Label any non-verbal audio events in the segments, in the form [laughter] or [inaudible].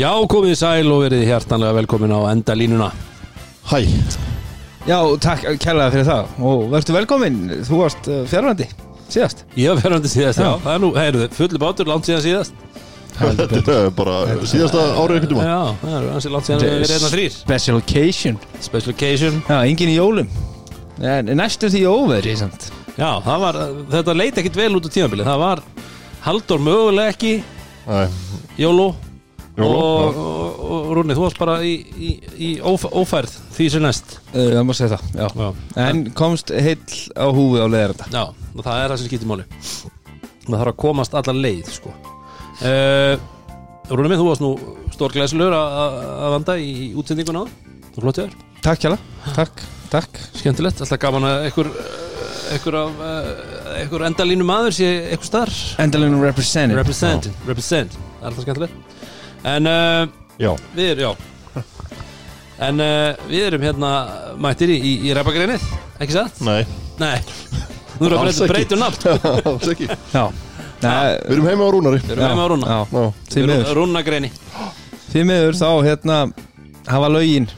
Já, komið sæl og verið hjartanlega velkomin á endalínuna. Hæ, Já, takk kærlega fyrir það. Og verður velkominn, þú varst uh, fjárvændi síðast. Ég var ferðandi síðast, já, Já. það er nú, heyrðu, fullu bátur, langt síðan síðast. Þetta er bara síðasta árið ekkert um Já, það er ansi langt síðan við erum reyna þrýr Special occasion. Special occasion. Já, engin í jólum. En, Næstu því óveðri samt Já, það var, þetta leit ekkit vel út á tímabili Það var Halldór mögulega ekki. Nei, Jóló Jóló, og, og, og Rúni, þú varst bara í, í, í óf, ófærð því sem næst. Uh, Það má segja það, já. Já, En komst heill á húfi á leðaranda já og það er það sem skiptir máli. Það þarf að komast alla leið, sko. Uh, Rúni minn, þú varst nú stór glæsilegur að- að að vanda í útsendinguna Þú flott ég er Takk kjærlega, takk, takk. Skemmtilegt, alltaf gaman að af uh, einhver endalínu maður sé einhver starf Endalinn represented represent, represent, það er alltaf skemmtilegt en uh, já, við erum, já. En uh, við erum hérna mættir í, í, í ræpagreinið, ekki satt? nei. Nei, þú erum að Alls breyta breytum nafn. [laughs] Alls ekki. Já, Nei, Við erum heima á Rúnari. Við erum heima á rúna Já, Já, því miður. Rúnagreini. Því miður þá hérna hafa lögin.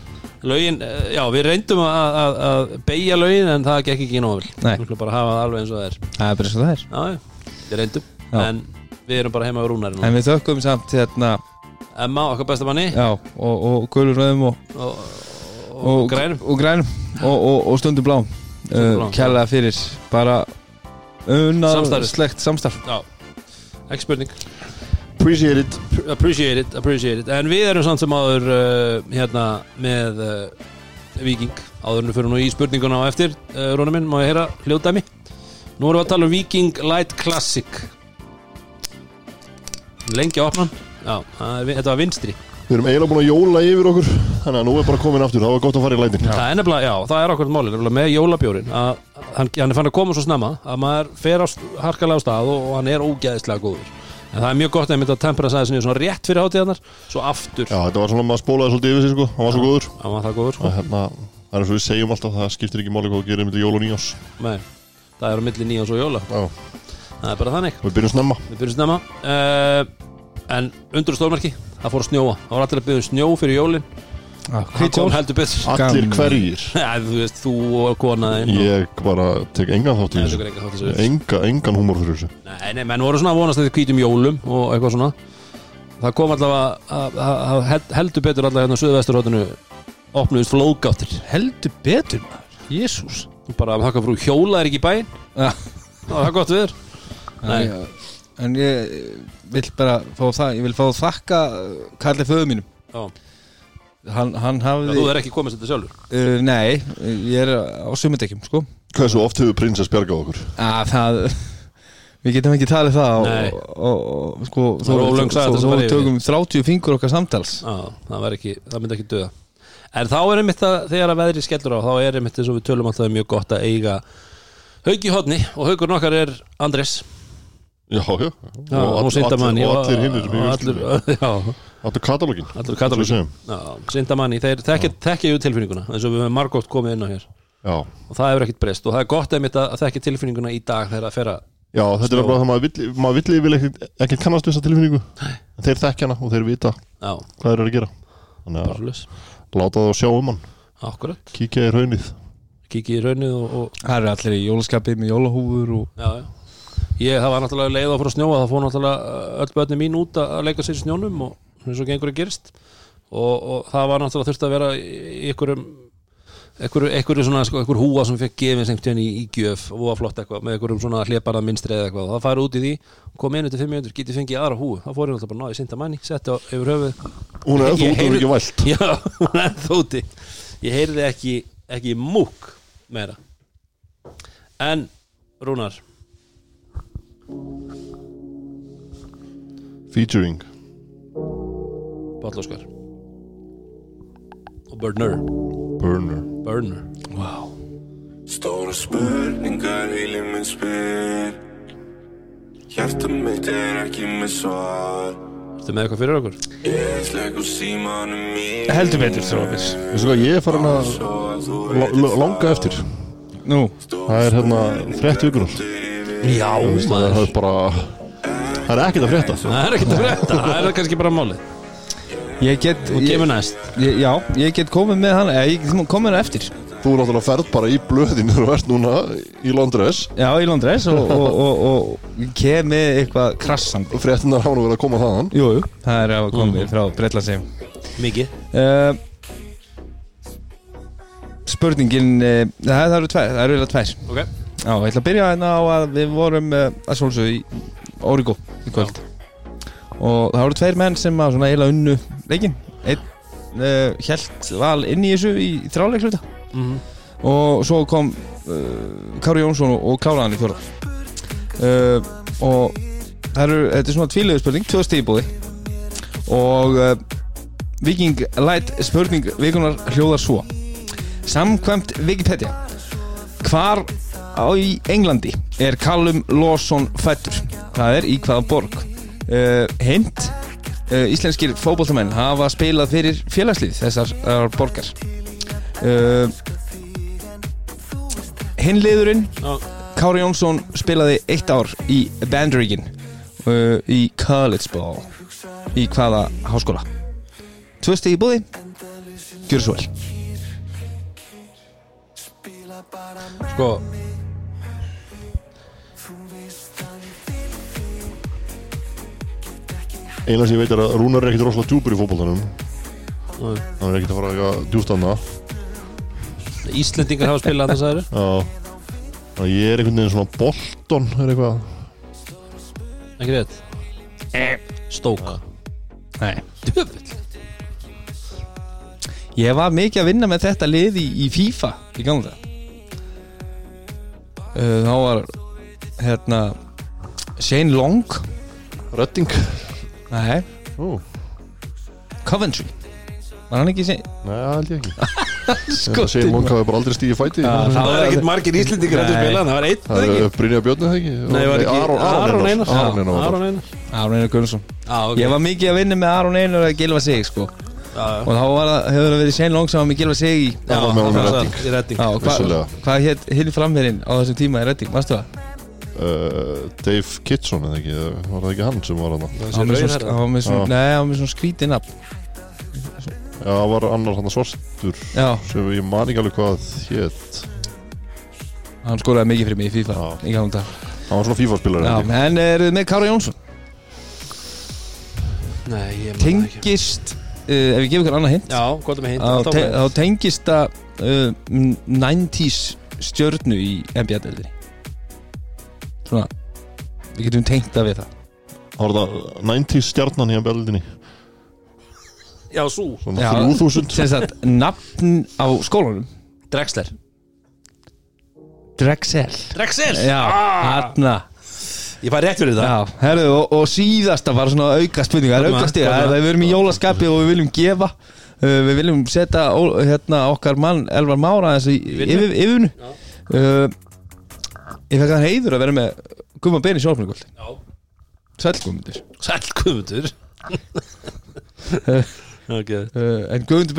Lögin, uh, já við reyndum að, að, að beigja lögin en það gekk ekki nóg vel. Nei. við skulum bara hafa það alveg eins og það er. Það er bara eins og það er. Já, við reyndum. Já. en við erum bara heima á rúnari nú En við þökkum samt hérna Emma, okkar besta manni. Já, og, og gulur rauðum og, og, og, og grænum. og, grænum. Og, og, og stundum blám, uh, Kærlega fyrir. Bara unnarslegt samstarf. Já, ekki spurning. Appreciate it. Appreciate it, appreciate it. En við erum samt sem áður uh, hérna með uh, Viking áður en við fyrir nú í spurninguna á eftir. Uh, Róna minn, má ég heyra hljóðdæmi? Nú erum við að tala um Viking Light Classic. Lengi að opna hann. Já, þetta var vinstri. Við erum eiginlega búin að jóla yfir okkur Þannig að nú er bara komin aftur, það var gott að fara í lætin. Það er nefnilega, já, það er okkur nefnilega með jólabjórin að hann, hann er fann að koma svo snemma að maður fer á, harkalega á stað og, og hann er ógæðislega góður. En það er mjög gott að ég myndi að tempera sæði sinni svona rétt fyrir hátíðarnar svo aftur, Já, þetta var svona maður spólaði svolítið yfir sig sko. Hann var svo góður. hann var það góður sko. Að, hérna, Það er eins og við segjum alltaf, það skiptir ekki máli hvað gerum milli jól og nýjás Nei, það er á milli nýjans og jóla. Já, það er bara þannig, við byrjum snemma. Við byrjum snemma. Uh, en undur stórmerki það fór að snjóa, það var allir að byrja snjó fyrir jólin. Það Hvít kom heldur betur. Allir hverjir? [laughs] Ja, þú veist, þú og konaðinn og- Ég bara tek engan þátt í Nei, þessu. þú tekur engan þátt í þessu. Enga, engan húmor fyrir þessu. Nei, nei, menn voru svona að vonast eftir hvítum jólum og eitthvað svona. Það kom allavega að- að að held- heldur betur allavega hérna á Suðvesturhóttinu opnuðist flóðgáttir. Heldur betur maður. Jésús bara að þakka frú hjóla er ekki í bæinn. Ja. það er gott viður Nei. En ég vil bara fá það Ég vil fá að þakka Karli föðu mínum Já, Hann, hann hafði þú er ekki komist þetta sjálfur uh, Nei, ég er á sumundekjum sko Hversu oft hefur prinsess bjargað okkur? að það Við getum ekki talið það Nei. og, og, og sko, Það þó- að yfir. tökum 30 fingur okkar samtals Já, það, var ekki, það myndi ekki döða En þá er einmitt að þegar að veðri skellur á þá er einmitt eins og við tölum alltaf mjög gott að eiga Hauk í hodni og haukurinn okkar er Andres Já, já, Já, og, Sindamanni og allir hinnir og allir, já, Allir katalógin allir katalógin [laughs] Já, Sindamanni, þeir þekkja, ju tilfinninguna eins og við höfum margótt komið inn á hér. Já, og það hefur ekkert breyst og það er gott einmitt að að þekkja tilfinninguna í dag þegar að fera já þetta er bara það maður vill, maður vill yfirlega ekkert, ekkert kannast þessa tilfinningu. Þeir þekkja hana og þeir vita Já, hvað þeir eru að gera. Þannig að láta það sjá um hann. Akkurat, Kíkja í raunnið kikið í raunnið og, og Það eru allir í jólaskapi með jólahúfur og já, já Ég, það var náttúrulega leið að fór að snjóa það fór náttúrulega uh, öll börni mín út að leika sér í snjónum og eins og gengur að gerist. Og, og það var náttúrulega þurfti að vera einhverjum einhverju, einhverju svona, sko, einhver húa sem fekk gefið sem tjörn í, í gjöf og var flott eitthvað með einhverjum svona hleparað minstri eða eitthvað. Og það færi út í því, kom inn til 5 minútur getið fengið aðra húu, það fór náttúrulega bara náði sinda manni, setti á yfir höfuð [laughs] Hún er ennþá út vælt. Hún er ekki, ekki Featuring. Páll Óskar. Og Burner. Burner. Burner. Stóra spurningar heilin minn spyr. Hjarta mitt er ekki með svar. Ertu með eitthvað fyrir okkur? Ég slegg úr símanum mín heldur betur þrófis Veistu hvað, ég er farin að þú langa eftir. Nú, Það er hérna 30 vikunar Já, Það er bara Það er ekkert að frétta Það er ekkert að frétta. Það er kannski bara málið. Ég get og ég, kemur næst. ég, Já, ég get komið með hann eða Ég get komið hann eftir. Þú náttúrulega ferð bara í blöðin þegar þú ert núna í Londres. Já, í Londres og, og, og, og kem með eitthvað krassandi. Og fréttinar hafa nú verið að koma þaðan. Jú, jú, það er að komið frá Breitlandsheim Mikið. Uh, Spurningin uh, það, það eru tvær, það eru eiginlega tvær. Ok Já, ég ætla að byrja hérna á að við vorum uh, að svolsögðu í Origo í kvöld. Og það voru tveir menn sem að svona eiginlega unnu leikin einn uh, held val inn í þessu í þráleikluta Mhm. og svo kom uh, Kári Jónsson og, og kláraði hann í fjórða. Uh, og það eru, þetta er svona tvílegu spurning tvö stíði búði og uh, Viking Light spurning vikunar hljóðar svo. Samkvæmt Wikipedia Hvar á í Englandi er Callum Lawson fættur? Það er í hvaða borg? Uh, hint uh, Íslenskir fótboltamenn hafa spilað fyrir félagslið þessar uh, borgar uh, Hinliðurinn. Kári Jónsson spilaði eitt ár í Bandaríkin í college ball í hvaða háskóla tvö stegi búði gjör svo vel Sko Eina sem ég veit er að Rúnar er ekkit rosalega djúpur í fótboltanum. Nei. Hann er ekkit að fara eitthvað djúpt annað. Íslendingar hafa spilað þess að eru Já. Þannig að ég er einhvern veginn svona Bolton er eitthvað. Ekki rétt? Stók Nei. Djöfull. Ég var mikið að vinna með þetta lið í, í FIFA í gamla uh, þá var hérna Shane Long. Redding nei, Ó, Coventry. Var hann ekki Shane nei, það held ég ekki. [laughs] Sko, Sér Monk hafi bara aldrei stíði fæti. Það var ekkert margir Íslendingar að spila Það var einn Það er? Brynja Björn eða ekki? Nei, var ekki Aron, Aron Einar. Aron Einar var Aron Einar. Aron Einar Gunnarsson. Já, ok. Ég var mikið að vinna með Aron Einar að gilfa sig sko. Já, já. og þá var það, hefur það verið sem var með gilfa sig í Já, Það var með honum í það Redding. það, í Redding. Já, hva, Vissulega. hvað hétt hinn framherinn á þessum tíma í Redding, varstu það? Uh, Dave Kitson eða ekki Var það ekki hann sem var hann Hann var með svona- svona, Já. nei, hann var annar hann svartur Já, sem ég man ekki alveg hvað hétt hann skoraði mikið fyrir mig í FIFA. Hann var svona ég. en er þið með Kára Jónsson? Nei, ég man það ekki. Tengist, uh, ef ég gef ykkur annað hint? Já, hvað með hint þá Alltaf te tengist það uh, 90s stjörnu í NBA-deldinni Svona, við getum tengt það við það. Það 90s stjarnan í NBA-deildinni Já, sú. Svona Já. 3000 Sem sagt, nafn á skólanum Drexler. Drexel Drexel Já, hérna Ég fæ rétt fyrir það. Já, herru, og, og síðasta var svona auka spurning. Það er auka komdu það er- við erum í jólaskapi og við viljum gefa. Uh, Við viljum setja ó- hérna, okkar mann Elvar Mára þessi yfir, yfirnu uh, Ég fekk það heiður að vera með Gumma Beni sjálfnugöld Já. Sæll Guðmundur. Sæll Guðmundur. [laughs] Ok. Uh, En Guðmundur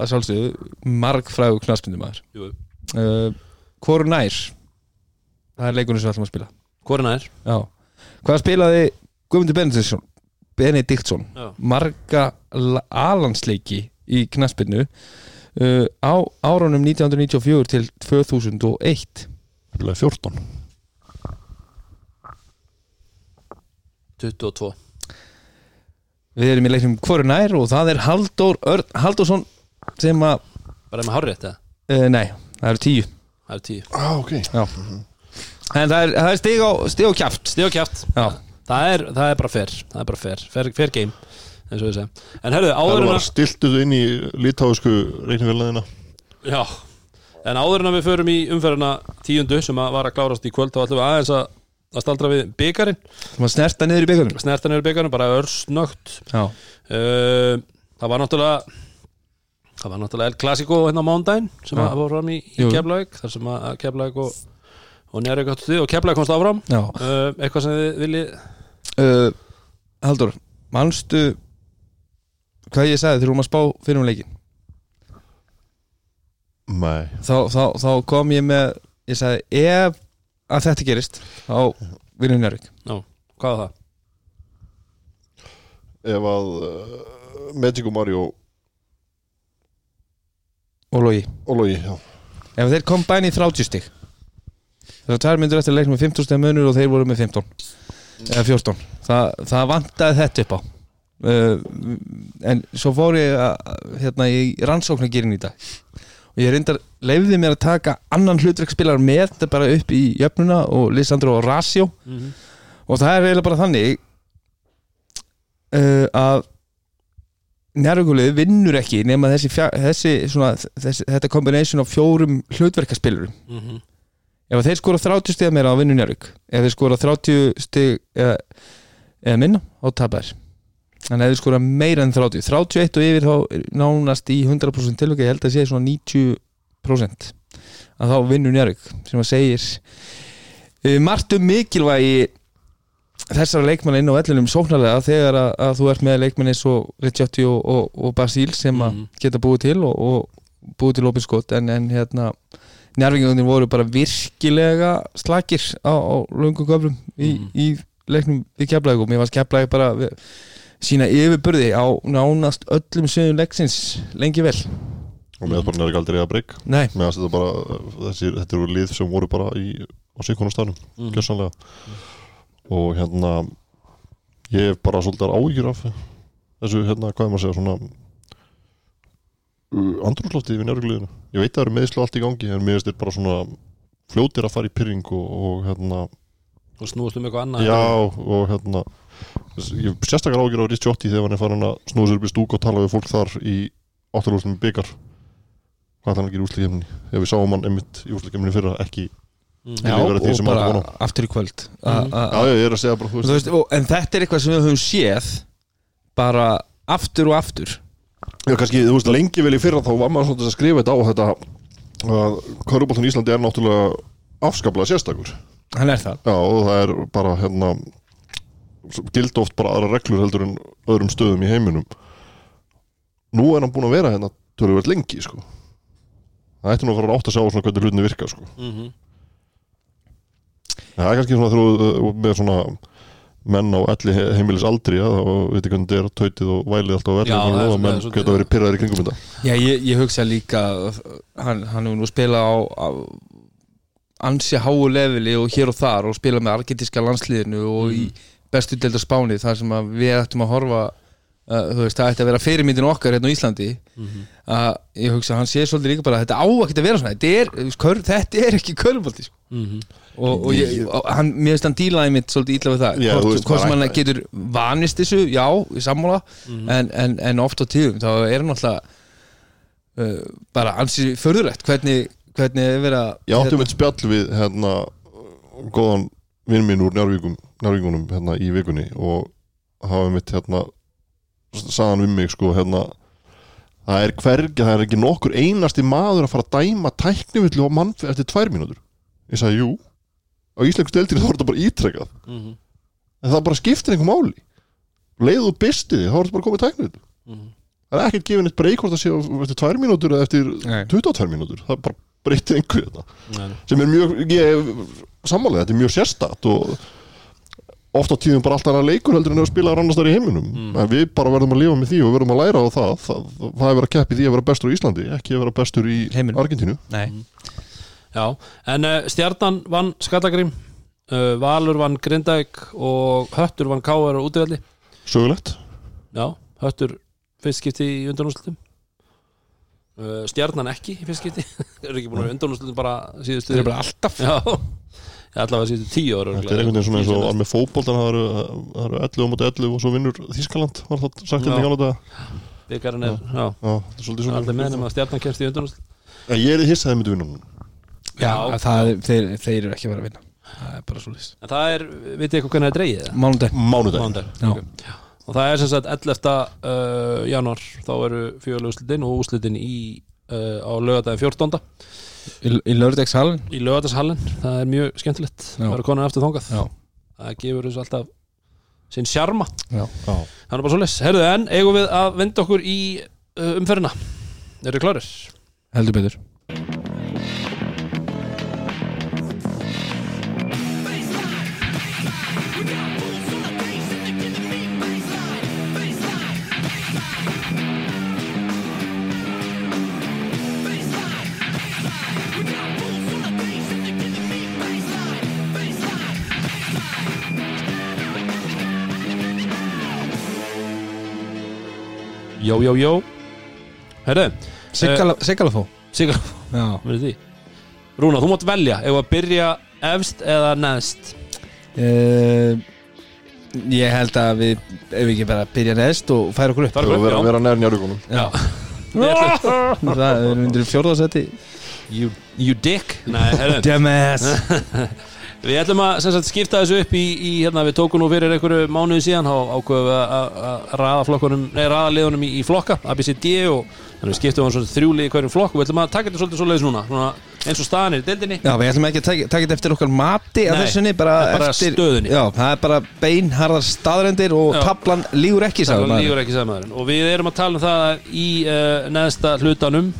að sjálfsögðu Margfrægu knaspindum uh, Hvoru nær? Það er leikunum sem við ætlum að spila. Hvor nær? Já. Hvað spilaði Guðmundur Benediktsson Benediktsson? Marga la- alansleiki í knaspinu uh, á árunum 1994 til 2001 Spilaði 14 22 Við erum í leiknum hvoru nær og það er Halldór Örn Halldórsson sem að Bara með hárrétt eða? uh, nei, það eru tíu. Það er 10 ah, ok. En það er, það er stig á, stig á kjaft. Stig og kjátt Já, Það er, það er bara fair. Það er bara fair. Fair, fair game eins og við segja En herðu, Það áður en var að stiltu þau inn í litáðusku reikningvelnaðina Já En áður en að við förum í umferðina tíundu sem að var að klárast í kvöld þá ætlum við aðeins að, að staldra við byggarinn snerta niður í byggarnum snertan yfir byggarinn, bara örsnögt. Uh, Það var náttúrulega það var náttúrulega El Clasico hérna á mándaginn sem að var fram í, í. Keflavík þar sem að Keflavík og, og Njárvík áttu stuð og Keflavík komst áfram. Uh, eitthvað sem þið viljið uh, Halldór, manstu hvað ég sagði þegar hún að spá fyrir um leikin þá, þá, þá kom ég með ég sagði ef að þetta gerist þá vinnum Njárvík Hvað var það? Ef að uh, Magic og Mario og logi. Og Logi já. ef þeir kombæni í 30 stig. Það er tvær myndur eftir leiknum með 15 stig munur og þeir voru með 15 eða 14 það, það vantaði þetta upp á. Uh, en svo fór ég að, hérna í rannsóknargýrin í dag og ég reyndar leiði mér að taka annan hlutverkspilar með þetta bara upp í jöfnuna og Lisandro Horacio Mhm. og það er eiginlega bara þannig uh, að njárugulið vinnur ekki nema þessi, fjá, þessi, svona, þessi þetta combination af fjórum hlutverkaspilurum Mhm. ef þeir skora 30 stig meira á vinnu njárug ef þeir skora 30 stig eða, eða minna á tapar ef þeir skora meira en 30 31 og yfir þá nánast í 100% tilvæg ég held að sé svona 90% að þá vinnu njárug sem að segir uh, margt um mikilvægi þessara leikmann inn á ellunum sóknarlega þegar að, að þú ert með leikmann eins og Ricciotti og, og, og Basíl sem að Mhm. geta búið til og, og búið til opinskot en, en hérna njárvingunir voru bara virkilega slakir á, á löngum göflum í, Mhm. í leiknum við keflaðið mér varst keflaðið bara við, sína yfirburði á nánast öllum sögum leiksins lengi vel. Og með bara nefnir aldrei að breyk Nei, með þetta bara þessi, þetta eru lið sem voru bara í, á síkonastafnum Mhm. gjössanlega og hérna ég hef bara svolítið áhyggjur af þessu hérna, hvað er maður að segja svona uh, andrúrslóftið við nærvíkliðinu ég veit að það eru meðslu allt í gangi en mér þér bara svona fljótir að fara í pyrring og, og hérna og snúast um eitthvað annað já og hérna ég hef sérstakar áhyggjur á Rich Jotti þegar hann er farin að snúða sér upp í stúk og tala við fólk þar í áttalústum byggar hvað hann að gera í úslikefni þegar við sáum hann einmitt í úslikefni fyrra ekki Mhm. já, og bara aftur í kvöld. A- a- já ég er að segja bara þú Þú veist, og, en þetta er eitthvað sem við höfum séð bara aftur og aftur. Já, kannski, þú veist, lengi vel í fyrra þá var maður svolítið að skrifa þetta á þetta að Köruboltan í Íslandi er náttúrulega afskaplega sérstakur. Hann er það. Já, og það er bara hérna gild oft bara aðra reglur heldur en öðrum stöðum í heiminum. Nú er hann búin að vera hérna töluvert lengi, sko. Það ætti nú að fara að átt að sjá svona hvernig hlutinni virka, sko. Mhm. Það er kannski svona þegar þú með svona menn á elli he- heimilis aldri að þá veitir hvernig þetta er tautið og vælið alltaf það er vellinum og svona- menn svolítið- geta verið pyrraðir í kringum þetta. Já, ég, ég hugsa líka að hann, hann hefur nú spilað á, á ansi háu leveli og hér og þar og spilað með argetiska landsliðinu og í bestu deildar spáni þar sem að við ættum að horfa uh, þú veist, það ætti að vera fyrirmyndin okkar hérna á Íslandi að ég hugsa að hann sé svolítið líka bara að þetta á ekki að vera svona þetta er, þú kör, þetta er ekki körfbaldi sko. Mhm. og, og, ég, og hann, mér finnst hann dílaði mitt svolítið illa við það Já, þú hvort, veist, hvort sem hann getur vanist þessu, já, í sammála en, en, en oft á tíðum þá er hann alltaf uh, bara ansi förðurlegt hvernig, hvernig er verið að Ég átti um eitt spjall við hérna góðan vinn minn úr Njárvíkum Njárvíkunum hérna í vikunni og hafa mitt hérna saðan við mig sko hérna það er hvergi, það er ekki nokkur einasti maður að fara að dæma tæknivillu á mannfið eftir tvær mínútur ég sagði jú, á íslensku steltinu þá er þetta bara ítrekkað Mhm. en það bara skiptir einhver máli leiðu bistið því, þá er þetta bara komið tæknivillu Mhm. það er ekkert gefin eitt breyk hvort það sé eftir tvær mínútur eða eftir Nei. 22 mínútur það bara breytir einhverju þetta nei. sem er mjög, ég sammálega þetta er mjög sérstætt og oft á tíðum bara alltaf að leikur heldur en að spila annars þar í heiminum, Mm. en við bara verðum að lifa með því og verðum að læra á það það, það er verið að keppi því að vera bestur í Íslandi ekki að vera bestur í Heiminum. Argentínu. Nei. Já, en uh, Stjarnan vann Skallagrím uh, Valur vann Grindavík og Höttur vann Káar og útivalli sögulegt. Já, Höttur fyrst skipti í undanúrslutum uh, Stjarnan ekki í fyrst skipti. [laughs] Eru ekki búin að undanúrslutum bara síðustu Þeir eru bara alltaf. Já, allavega síðustu tíu ára þetta er einhvern veginn svona eins og var með fótboltan það eru, það eru 11 á móti 11 og svo vinnur Þískaland var það sagt í gála þetta Byggarinn er, já, Já, þetta er svolítið allir með nema svona að Stjarnan kemst í En ég er í hissaði myndi vinna Já, þeir, þeir eru ekki að vera að vinna. Það er bara svo list En það er, vitið eitthvað hvernig það er dreigið það? Mánudag. Mánudag. Og það er sem sagt 11. Uh, januar þá eru fjögulega úslitin og úslitin í uh, á lögadaginn 14. Í, lördegshallin í lögadagshallin, það er mjög skemmtilegt það eru konar eftir þangað Já. það gefur þessu alltaf sinn sjarma Já. Já. það er bara svo les, herðu en eigum við að venda okkur í uh, umferðina eru klárir? Heldur betur Jó, jó, jó. Herru, Sigalafó. Já. Verður því? Rúna, þú mátt velja, ef að byrja efst eða neðst uh, Ég held að við ef við ekki bara byrja neðst og færa okkur upp. Og vera, vera nær ætlum- [laughs] Það er undir fjórðasetti You, you dick. Nei, herru Dumbass [laughs] Við ætlum að sagt, skipta þessu upp í, í hérna, við tókum nú fyrir einhverju mánuði síðan við að- að að raða flokkunum nei, raða liðunum í, í flokka, ABCD og þannig við skiptum við svona þrjúli í hverjum flokk og við ætlum að taka þetta svolítið svoleiðis núna svona, eins og staðan er í deildinni. Já, við ætlum ekki að taka taka þetta eftir okkar mati Nei, þessunni, bara, það er bara eftir stöðunni. Já, það er bara beinharðar staðrendir og Já. tablan lígur ekki sagði og við erum að tala um það að í uh, neðsta hlutanum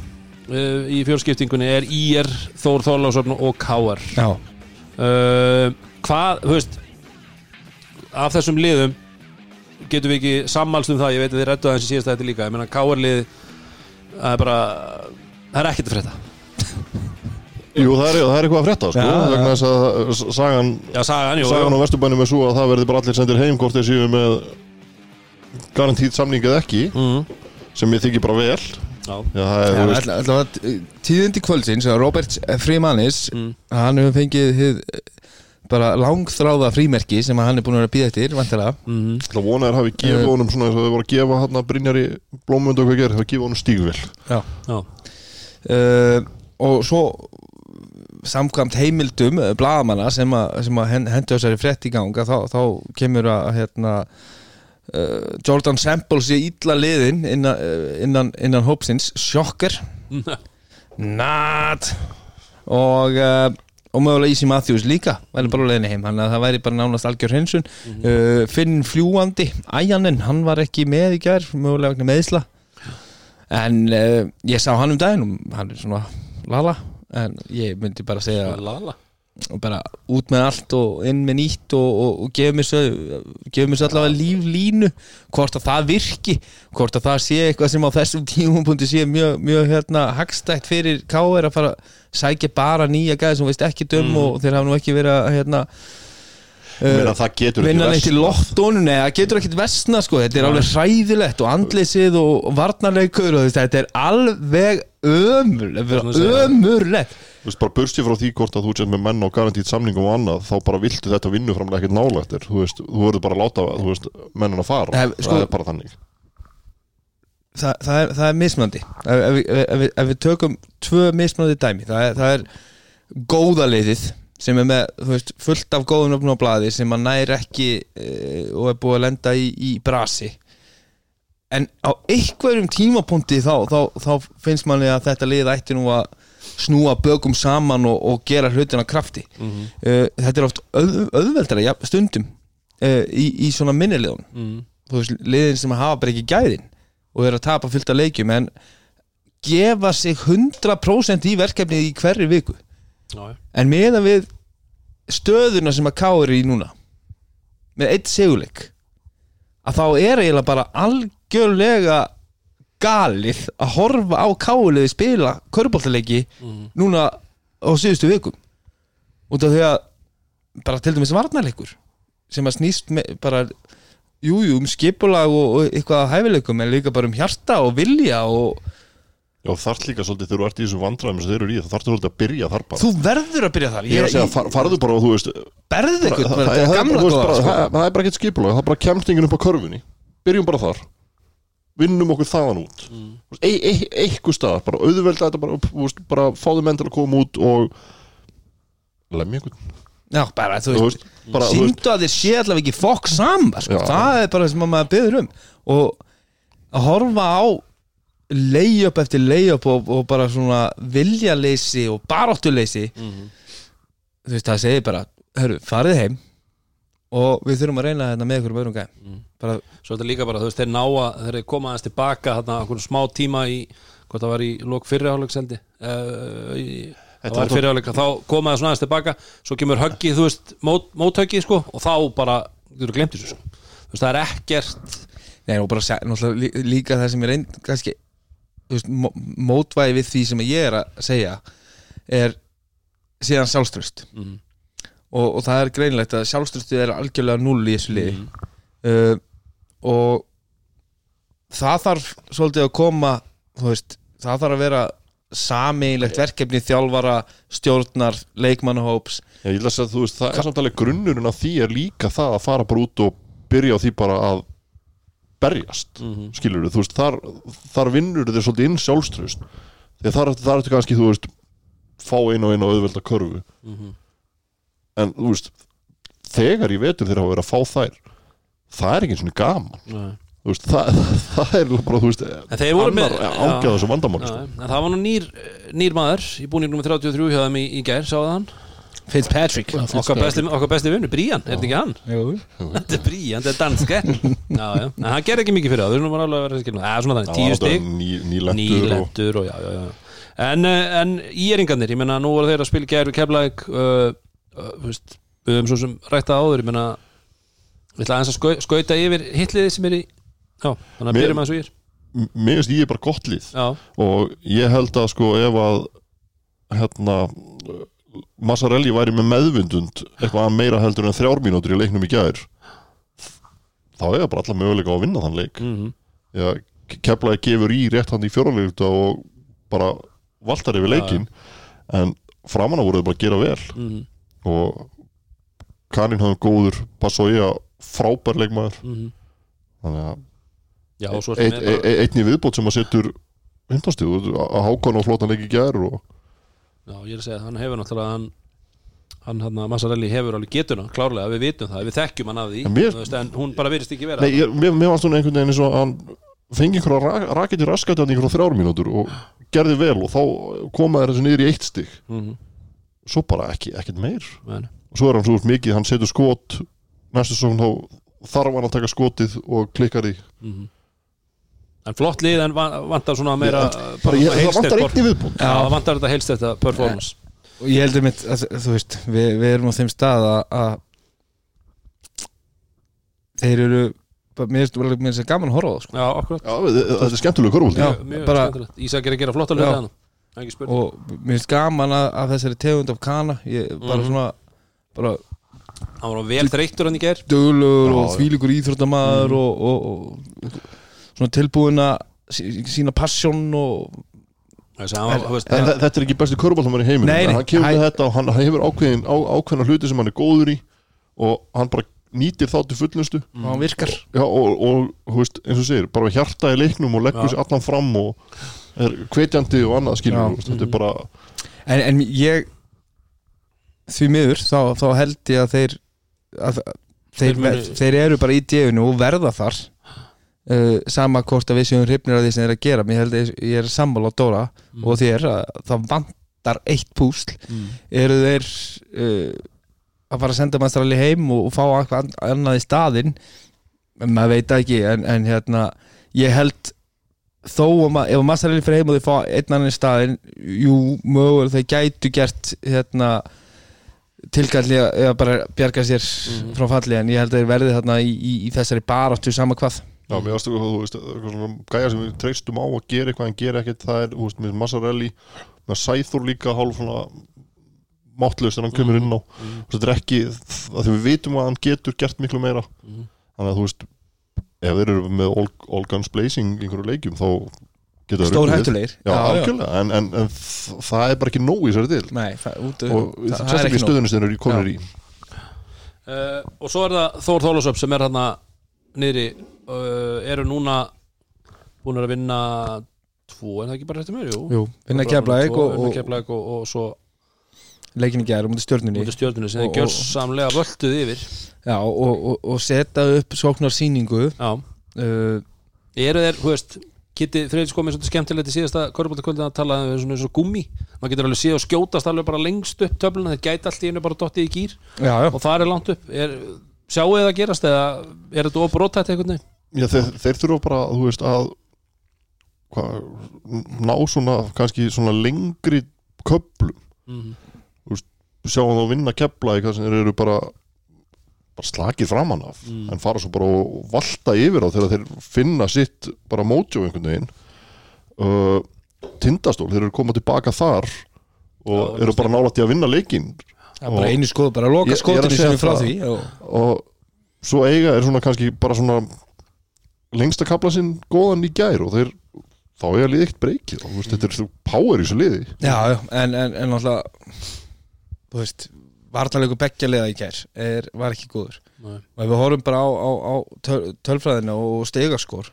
uh, í fjórskiptingunni er IR, Þór Þorlásson og Já, uh, hvað, þú veist af þessum liðum getum við ekki sammálst um það ég veit að þið rættu aðeins í síðasta þetta líka ég meina KR lið það er bara, það er ekkert að frétta. Jú, það er, það er eitthvað að frétta sko, Já, vegna þess að sagan, Já, sagan, jú, sagan á Vesturbænum er svo að það verði bara allir sendir heim hvort þeir séu með garantíð samning eða ekki mm. sem ég þykir bara vel Það er, að, tíðindi kvöldsins að Robert Freemanis Mm. hann hefur fengið hið, bara langþráða frímerki sem að hann er búin að vera að býða eftir vantilega mm. Það vona er hafi gefið Eh. honum svona eins og þau voru að gefa hann að Brynjar í blómund og hvað gerir, það gefa honum stígvel Já. Já, uh, og svo samkvæmt heimildum bladamanna sem að, sem að hen- hendu þessari frétt í ganga þá, þá kemur að hérna uh, Jordan Sample sé illa liðin innan, uh, innan, innan hópsins. Sjokker [laughs] Not og uh, og mögulega Easy Matthews líka. Væri bara á leiðinni heim, þannig að það væri bara nánast algjör hinsun uh, Finn Fljúandi Æjanin, hann var ekki með í gær mögulega vegna meðisla en ég sá hann um daginn hann er svona lala. En ég myndi bara segja lala og bara út með allt og inn með nýtt og, og, og mér svo allavega líflínu hvort að það virki hvort að það sé eitthvað sem á þessum [laughs] tímumpunkti sé mjög, mjög hérna hagstætt fyrir K.R. að fara að sækja bara nýja gæði sem veist ekki dum og þeir hafa nú ekki verið að hérna meina, það getur ekki lottónu Nei, það getur ekkit vestna sko. Þetta er alveg hræðilegt og andleysið og, varnarleikur og þetta er alveg ömurlegt Þú veist, bara bursti frá því hvort að þú sett með menn á garantíð samningum og annað, þá bara viltu þetta vinnuframlega ekkert nálægtir, þú veist, þú verður bara að láta, þú veist, mennin að fara, Ef, sko- það er bara þannig. Þa, það, er, það er mismandi ef, ef, ef, ef við tökum tvö mismandi dæmi það er, það er góða liðið sem er með þú veist, fullt af góðum öfnum á blaði sem að nær ekki e, og er búið að lenda í, í brasi. En á einhverjum tímapunkti þá, þá, þá finnst manni að þetta lið ætti nú að snúa bökum saman og, og gera hlutina krafti Mhm. uh, þetta er oft auð, auðveldara ja, stundum uh, í, í svona minnilegum mm. þú veist, liðin sem hafa bara ekki gæðin og eru að tapa fullt af leikjum en gefa sig 100% í verkefnið í hverri viku já. en meðan við stöðuna sem að káir í núna með eitt seguleik að þá er eiginlega bara algjörlega galið að horfa á káliði spila köruboltaleiki Mhm. núna á síðustu vikum. Út af því að bara til dæmis varnarleikur sem að snýst með bara jújú jú, um skipulag og, og eitthvað að hæfileikum en líka bara um hjarta og vilja og Já, þarf líka svolítið þegar þú ert í þessu vandræðum sem þeir eru í, það þarf svolítið að byrja þar bara. Þú verður að byrja þar. Ég er að segja, far, farðu bara og þú veist berðu það, þú bara, sko. það, er bara ekkert skipulag, það er bara kemstingin upp á körfunni. Byrjum bara þar Vinnum okkur þaðan út mm. e, e, Eitthvað staðar, bara auðvelda þetta bara, þú veist, bara fáðu menn til að koma út og lemja einhvern Já, bara, þú veist, síndu að þér sé allavega ekki fokk saman sko. Það er bara það sem að maður byður um og að horfa á layup eftir layup og, og bara svona viljaleysi og baráttuleysi Mhm. þú veist, það segir bara hörru, farið heim og við þurfum að reyna þetta með ykkur öðrum gæm Mm. bara, Svo þetta líka bara, þú veist, þeir ná að þeir koma aðeins tilbaka þarna okkur smá tíma í hvort það var í lók fyrriháleikseldi uh, í, það var fyrriháleik þá koma það svona aðeins tilbaka svo kemur höggið, þú veist, mót, móthöggið sko, og þá bara, þú eru glemt þessu sko. þú veist, það er ekkert nei, og bara líka það sem er einn kannski, þú veist, mó- mótvægi við því sem ég er að segja er síðan sjálfströst mm. Og, og það er greinlegt að sjálfströstið er algjörlega null í þessu liði. Mm. uh, og það þarf svolítið að koma veist, það þarf að vera sameiginlegt verkefni þjálfara stjórnar, leikmannahóps. Já, ég ætla að segja, þú veist, það er samt alveg grunnurinn að því er líka það að fara bara út og byrja á því bara að berjast, mm skilur þú veist, þar, þar vinnur þér svolítið inn sjálfströst því að þar, þar ertu kannski, þú veist fá einu og einu auðvelda körfu en þú veist þegar í vetur þeir hafa verið að fá þær það er ekki eins og gaman. Nei. þú veist, það, [laughs] það er bara, þú veist En þeir voru með- annar ágæða þessu vandamáli Já, sko. en það var nú nýr, nýr maður í búningnum 33 hjá þeim í, í gær, sáðu hann? Fitzpatrick. Okkar besti, okkar besti vinnu, Brían, er þetta ekki hann? Þetta er Brían, þetta er danske Já, já, en hann gerði ekki mikið fyrir það Við erum bara alveg að vera að skilja. Það er svona þannig, tíu ný, nýlendur og, já, já, já. En, eh, en íringarnir, ég menna, nú voru þeir að spila gæru keflæk uh, uh, þú veist, Við höfum svo sem rætta áður Ég menna, við ætla aðeins að skau, skauta yfir hitliði sem er í Já, þannig að byrjum aðeins og ég er mér finnst ég er bara gott lið. Já, og ég held að sko ef að hérna Massarelli væri með meðvindund eitthvað meira heldur en þrjár mínútur í leiknum í gær þá er það bara alla möguleika að vinna þann leik. Mm Já, keflaði gefur í rétt hann í fjóraleikta og bara valtar yfir leikin en framan á voru þau bara að gera vel. -hmm. Og Karin hafði góður Passoja frábær leikmaður. Mm þannig að Já, og svo sem eitt, er bara- e, einn í viðbót sem að setur hundastíð að hákon og flótan í gær og Já, ég er að segja, hann hefur náttúrulega hann, hann, hann Massarelli hefur alveg getuna klárlega, við vitum það, við þekkjum hann af því mér- veist, en hún bara virðist ekki vera Nei, ég, mér, mér varst hún einhvern veginn eins og að hann fengi einhverja ra raketi raskat hann einhverja þrjár mínútur og gerði vel og þá komaði þessu niður í eitt stig. Mm -hmm. Svo bara ekki, ekkert meir. Men, og svo er hann svo mikið, hann setur skot næstu svo þá þarf hann að taka skotið og klikkar í mm En flott lið en van- vantar svona meira Ég- bara, ég, það vantar por- einn í viðbót. Já, það vantar þetta heilst þetta performance og ég heldur mitt að, þú veist, við, við erum á þeim stað að, að þeir eru mér finnst það gaman að horfa á það sko. Já, akkurat. Já, þetta er bara- skemmtilegt. Ísak er að gera flotta hluti Hann og mér finnst gaman að, að þessari tegund af kana ég, bara Mhm. svona bara Hann var vel þreyttur hann í ger döglugur Já, og já. þvílíkur íþróttamaður og, og, og, svona tilbúin að sí- sína passjón og hann var, þú veist, En þe- þetta er ekki besti körfóldamann í heiminum. Nei, nei, en hann kemur þetta og hann hefur ákveðin, á, ákveðina hluti sem hann er góður í og hann bara nýtir þá til fullnustu. Og hann virkar. Já, og, og þú veist, eins og segir, bara hjarta í leiknum og leggur sér allan fram og er hvetjandi og annað skilur, þetta er bara en, en ég því miður þá, þá held ég að þeir að, þeir, Þeir þeir eru bara í djöfunu og verða þar. Uh, sama hvort að við séum hrifnir af því sem þeir að gera. Mér held að ég- ég er sammála á Dóra og þér að það vantar eitt púsl. Mm. eru þeir uh, að fara að senda mannstrali heim og, og fá eitthvað annað í staðinn? Maður veit ekki en, en hérna ég held þó að ma- ef mannstrali fyrir heim og þeir fá einn annan í staðinn jú, mögulega þeir gætu gert hérna tilkalli að eða bara bjarga sér Mhm. frá falli en ég held að þeir verði þarna í, í, í þessari baráttu sama hvað Já, mér varst þú veist, gæja sem við treystum á að gera eitthvað en gera ekkert, það er, þú veist, með Massarelli með Sæþór líka hálf svona máttlaust en hann kemur inn á Mhm. þetta er ekki, að því við vitum að hann getur gert miklu meira Mhm. þannig að þú veist, ef þeir eru með all, all guns blazing í einhverju leikjum þá getur það stór runnið. hættulegir Já, algjörlega, en, en, en það er bara ekki nóg í þessari til Nei, það, út, og það, það er sérstaklega í þeir eru konur í. Uh, Og svo er það Þór Þólasöp sem er hann niðri. Uh, eru núna búin að vinna tvo, en það ekki bara mér, jú. Jú, vinna tvo, og, og, og, og svo leikin í gærum út í stjórnunni út í stjórnunu sem þeir gjörsamlega völduð yfir. Já, og, og, og setja upp sóknar síningu Já, uh, eru þeir, þú veist Kitty Freyris komið svolítið skemmtilegt í síðasta Körbóltakvöldin að tala um svona, svona gummi? Maður getur alveg séð og skjótast alveg bara lengst upp töfluna þeir gæti allt í einu bara dottið í gýr Já, já, og það er langt upp. Er, sjáu þið að gerast eða er þetta ofbrótætt einhvern veginn? Já, þeir, þeir þurfa bara, þú veist, að hva, ná svona kannski svona lengri köplum mm sjáum þá vinna kepla í hvað sem eru bara bara slakið framan af Mm. en fara svo bara og valta yfir á þegar þeir finna sitt bara mótjó einhvern veginn. Uh, tindastól, þeir eru komað tilbaka þar og Já, eru bara nálægt í að vinna leikinn. Það er bara einu skoð, bara loka er segja sem við frá því og, og svo eiga er svona kannski bara svona lengsta kapla sinn góðan í gær og þeir þá er liðið eitt breykið. Og þetta er svo power í þessu liði. Já, en, en, en náttúrulega þú veist, vartalega beggjarlega í gær er, var ekki góður Nei. og ef við horfum bara á, á, á töl, tölfræðina og stegaskor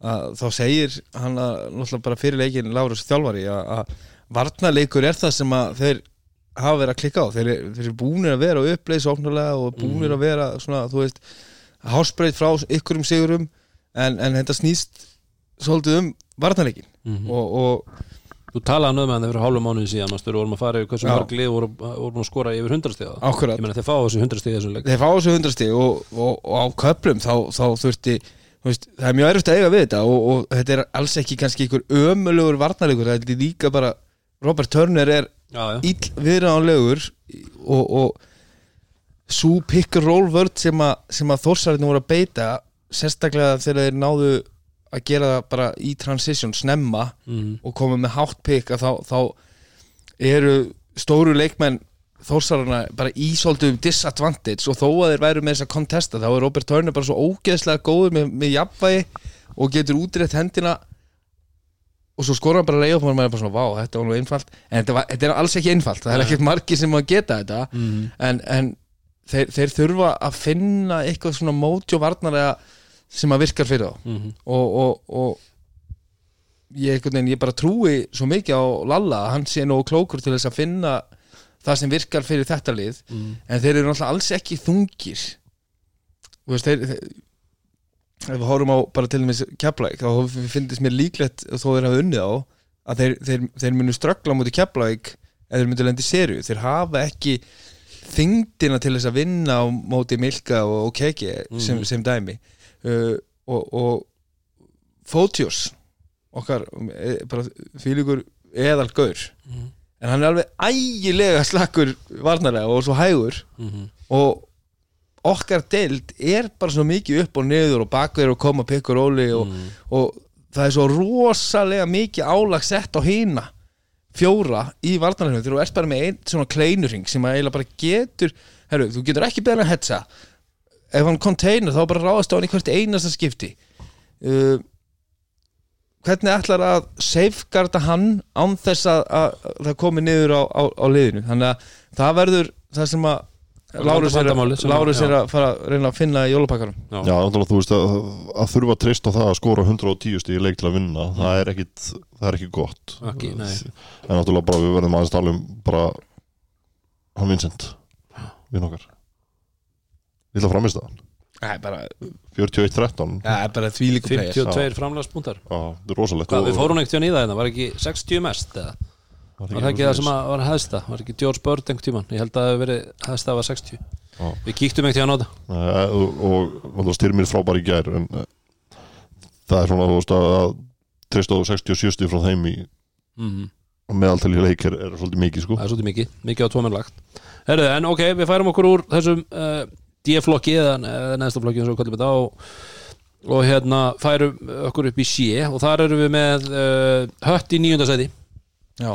þá segir hann að náttúrulega bara fyrir leikin Lárus þjálfari að, varnarleikur er það sem að þeir hafa verið að klikka á þeir, þeir eru búnir að vera uppleis ofnulega og búnir að vera svona, þú veist hásbreyt frá ykkurum sigurum en, en þetta snýst svolítið um varnarleikin Mhm. og, og Þú talaði um það fyrir hálfum mánuði síðan Mastu, vorum að fara yfir hversu mörg lið voru, voru að skora yfir 100 stiga. Akkurat. Ég meina þeir fá þessu 100 stiga þessum leik. Þeir fá þessu hundrastig og, og, og á köplum þá, þá þurfti veist, það er mjög erfitt að eiga við þetta og, og þetta er alls ekki kannski einhver ömulugur varnarleikur, það er líka bara Robert Turner er ill viðránlegur og, og svo pick and roll vörd sem, a, sem að þórsarinn voru að beita sérstaklega þegar þeir náðu að gera það bara í transition snemma Mhm. og koma með hátt pick að þá, þá eru stóru leikmenn þórsarana bara í svolítið disadvantage og þó að þeir væru með þess að kontesta þá er Robert Turner bara svo ógeðslega góður með, með jafnvægi og getur útrétt hendina og svo skora hann bara leið og maður er bara svona, vá, þetta var nú einfalt en þetta, var, þetta er alls ekki einfalt, það er ekkert margir sem að geta þetta Mhm. en, en þeir, þeir þurfa að finna eitthvað svona móti og varnarlega sem að virkar fyrir þá. Mhm. og, og, og ég, veginn, ég bara trúi svo mikið á Lalla að hann sé nógu klókur til þess að finna það sem virkar fyrir þetta lið. Mhm. en þeir eru náttúrulega alls ekki þungir. Þú veist, þeir, þeir ef við horfum á bara til dæmis Keflæk þá finnst mér líklegt þó þeir hafa unnið á að þeir, þeir, þeir munu ströggla á móti Keflæk eða þeir myndu lendi serju þeir hafa ekki þingdina til þess að vinna á móti Milka og, og Keki sem, sem dæmi uh, og, og Fótios okkar e, bara fylgur eðal gaur en hann er alveg ægilega slakkur varnarlega og svo hægur. Mhm. og okkar deild er bara svo mikið upp og niður og bakverð og koma pikkur róli og, og það er svo rosalega mikið álag sett á hína fjóra í varnarlegnum þegar þú ert bara með einn svona kleinurring sem að eiginlega bara getur herru, þú getur ekki beðan að hetsa ef hann container þá bara ráðast á hann í hvert einasta skipti. Uh, hvernig ætlar að safeguarda hann án þess að, að, að það komi niður á, á, á liðinu? Þannig að það verður það sem að Lárus er, Lárus er að fara að reyna að finna í jólapakkarum Já. Já, náttúrulega þú veist að, að þurfa að treysta á það að skora 110 stíð leik til að vinna það er ekkit, það er ekki gott. Nei. en náttúrulega bara við verðum aðeins tala um bara hann Vincent vinn okkar Lilla framist það Það er bara, 41-13 það er bara þvílíku player. 52 framlagspunktar. Já, þetta er rosalegt. Hvað, við fórum ekkert hjá nýða þetta, var ekki 60 mest eða? Var það ekki það sem að var hæðsta? Var ekki George Bird einhvern tíman? Ég held að það hefði verið hæðsta var 60 Já. Við kíktum ekkert hjá að nota. Nei, og, og, og styrmir frábær í gær en eh, það er svona þú veist að, að treysta á 60 og 70 frá þeim í mm meðaltali leik er, er svolítið mikið sko. Það er svolítið mikið, mikið á tóminn lagt. Herðu, en ok, við færum okkur úr þessum uh, D-flokki eða, eða neðsta flokki eins og kallum þetta og, og hérna færum okkur upp í sé og þar erum við með uh, hött í nýjundasæti Já,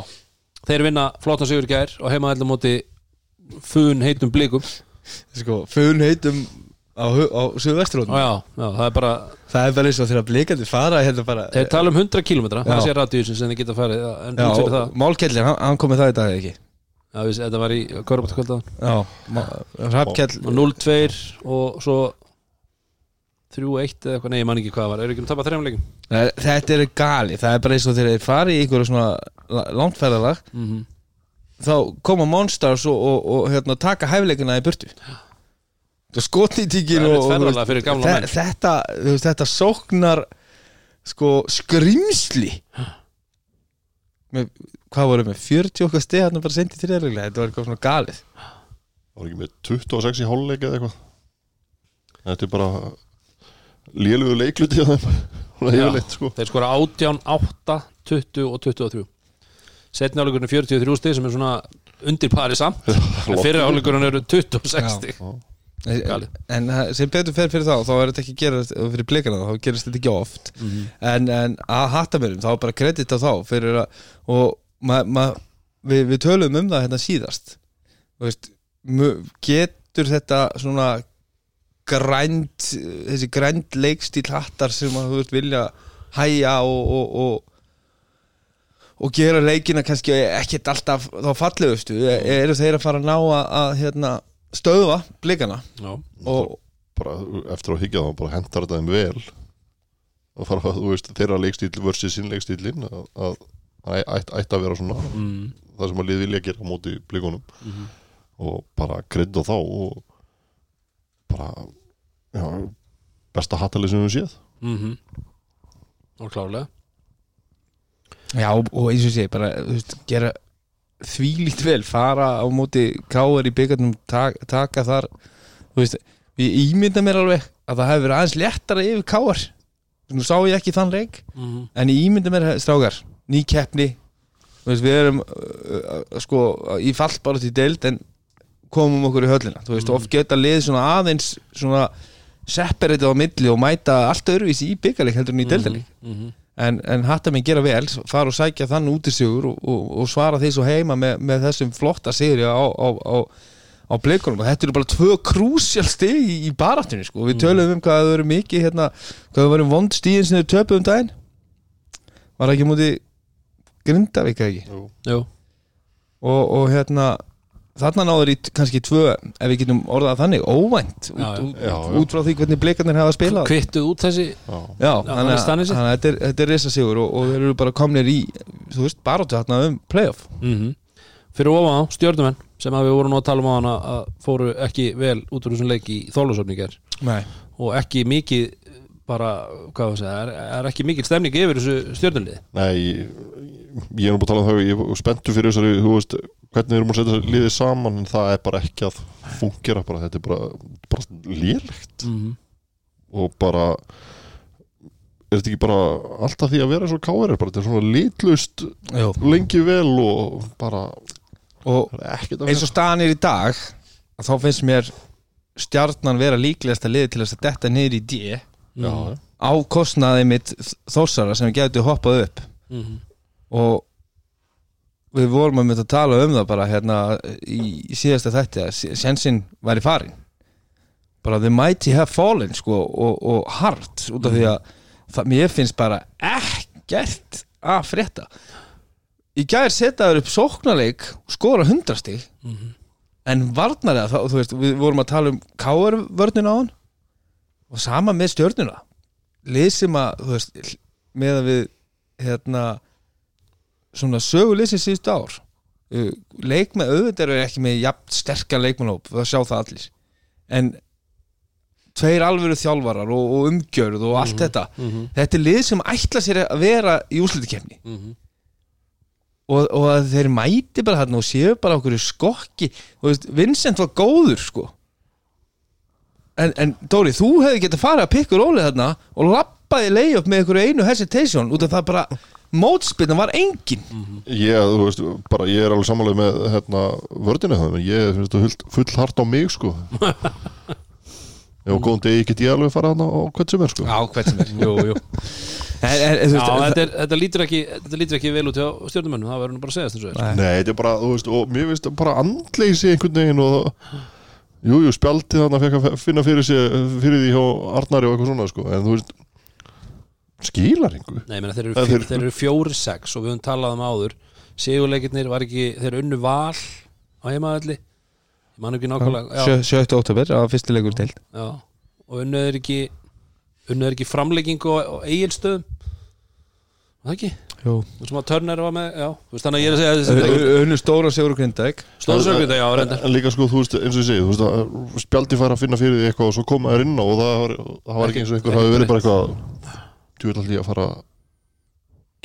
Þeir vinna flottan sigur í gær og heima ætla móti fun heitum blikum. [laughs] Sko, fun heitum á, á já, já, það er bara Það er bara eins og þegar blikandi fara hérna bara þeir tala um 100 km, það sé radíusin sem þeir geta farið Málkellir, hann, hann kom með það í dag ekki þetta var í og 0-2 og svo 3-1 eða eitthvað, nei, ég man ekki hvað var. Eru ekki um að tapa þrejum leikum Nei, Þetta er gali, það er bara eins og þegar þeir fari í einhverju svona la- langferðalag mm þá koma Monstars og, og, og hérna, taka hæfleikina í burtu. Er og, og menn. þetta, veist, þetta sóknar sko skrimsli með, hvað voru með 40 okkar stið hann bara sendið þrjárlega, þetta var eitthvað svona galið. Var ekki með 26 í hálfleik eða eitthvað? Þetta er bara lélugu leikluti á þeim. [laughs] Sko. þeir skora 18, 8, 20 og 23 setni áleikurinn er 43 stig sem er svona undir pari samt. [laughs] En fyrir áleikurinn eru 26 stig. Galið. en sem betur fer fyrir þá þá er þetta ekki að gera fyrir blikana þá gerist þetta ekki oft. En, en að hattamörum þá er bara kredit á þá fyrir að og ma, ma, við, við tölum um það hérna síðast. Þú veist, getur þetta svona grænd þessi grænd leikstíl hattar sem að þú veist vilja hæja og, og, og og gera leikina kannski ekkert alltaf þá fallegustu? Eru þeir að fara að ná að, að hérna, stöðva blikana? Já, og bara eftir að higgja þá bara hendar þetta þeim vel. Og fara að þú veist þeirra leikstíl versus sinn leikstílin að, að ætti ætt að vera svona mm. það sem að lið vilja gera á móti blikunum. Og bara krydda þá og bara já, besta hattalið sem við höfum séð. Mm og klálega Já, og eins og sé, bara veist, gera þvílít vel, fara á móti káar í byggarnum, taka, taka þar veist, ég ímynda mér alveg að það hefur verið aðeins léttara yfir káar nú sá ég ekki þann leik mm en ég ímynda mér strákar, ný keppni. Veist, við erum uh, uh, sko, í fallbára til deild en komum okkur í höllina. Þú veist, oft geta lið svona aðeins svona separatið á milli og mæta allt öðruvísi í byggarleik heldur en í deildaleik -hmm. en, en hatta mig gera vel fara og sækja þann út í sigur og, og, og svara því svo heima með, með þessum flotta sigri á, á, á, á blikunum. Og þetta eru bara tvö krúsjál stig í, í baratinu sko. við töluðum um hvað það verið mikið hérna, hvað það verið vond stíðin sem þau töpuðum um daginn. Var ekki múti Grindavík eða ekki? Jú. Jú, og, og hérna þarna náður í kannski tvö ef við getum orðað þannig, óvænt út, Já, út, Já, já. út frá því hvernig blikarnir hafa spilað. Kvittuð út þessi Já. Já, þannig að þetta er, þetta er risa sigur og, og þeir eru bara komnir í þú veist, baróttu þarna um playoff. Mm Fyrir ofan á stjórnumenn sem að við vorum nú að tala um á hana að fóru ekki vel út úr þessum leik í þólusöfningar Nei. og ekki mikið bara, hvað var að segja, er, er ekki mikið stemning yfir þessu stjórnulið Nei, ég, ég er nú búin að tala um það ég er spenntu fyrir þessari, þú veist hvernig við erum að setja þessi liðið saman en það er bara ekki að fungera bara, þetta er bara, bara lélegt mm -hmm. og bara er þetta ekki bara alltaf því að vera svo káir bara þetta er svona litlust Jú. lengi vel og bara og að eins og staðan er í dag að þá finnst mér stjarnan vera líklegasta liði til þess að detta niður í D Já, á kostnaði mitt þósara sem við getum hoppað upp Mhm. Og við vorum að mynda að tala um það bara hérna í, síðasta þætti að sjensin væri farin. Bara the mighty have fallen sko og, og hard út af því að það, mér finnst bara ekkert að frétta. Í gær setjaður upp sóknarleik skora hundrastig Mhm. en varnarlega þá, þú veist, við vorum að tala um káarvörnina á hann og sama með stjörnuna. Lið sem að, þú veist með að við hérna svona sögulisins síðustu ár. Uh, leikmenn auðvitað eru ekki með jafn sterkar leikmennhóp, það sjá það allir. En tveir alvöru þjálfarar og, og umgjörð og allt þetta, þetta er lið sem ætla sér að vera í úrslutikefni Mhm. og, og að þeir mæti bara þarna og séu bara okkur skokki. Og veist, Vincent var góður sko. En, en Dóri, þú hefði getað farið að pikka rólið þarna og lappaði leið upp með einhverju einu hesitation út af það bara mótspilna var engin. Ég, þú veist, bara ég er alveg samanlega með hérna, vördinu það, ég finnst þetta full hart á mig, sko. [laughs] Og góðan degi get ég alveg fara hana á hvern sem er, sko. Á hvert sem er, jú, jú. En, en, en, Já, þetta, er, þetta, lítur ekki, þetta lítur ekki vel út hjá stjórnumennum, það verður nú bara að segja þess að Nei. Nei, þetta er bara, þú veist, og mér finnst það bara andleysi einhvern veginn og jú, jú, spjaldi þannig að finna fyrir, sig, fyrir því hjá Arnari og eitthvað svona, sko, en þú veist skilar einhver Nei, meina, þeir, eru, þeir, þeir- eru fjóri sex og við höfum talað um áður. Sigurleikirnir var ekki, þeir unnu val á heimaðalli ég man ekki nákvæmlega já, sjö- 7. oktober á fyrstilegur deild. Já, og unnu er ekki unnu er ekki framleggingu á, á eigilstöðum það ekki, Jú. þú sem að Turner var með já, þú veist þannig að ég er að segja þessi Unnu stóra Sigur Grindavík. Stóðsökvita, já, en, reyndar. en líka sko, þú veist, eins og ég segi þú veist, að spjaldi fara að finna fyrir því eitthvað og svo koma þér inn á og það var, það var ekki eins og einhver hafi verið bara eitthvað alltaf að fara að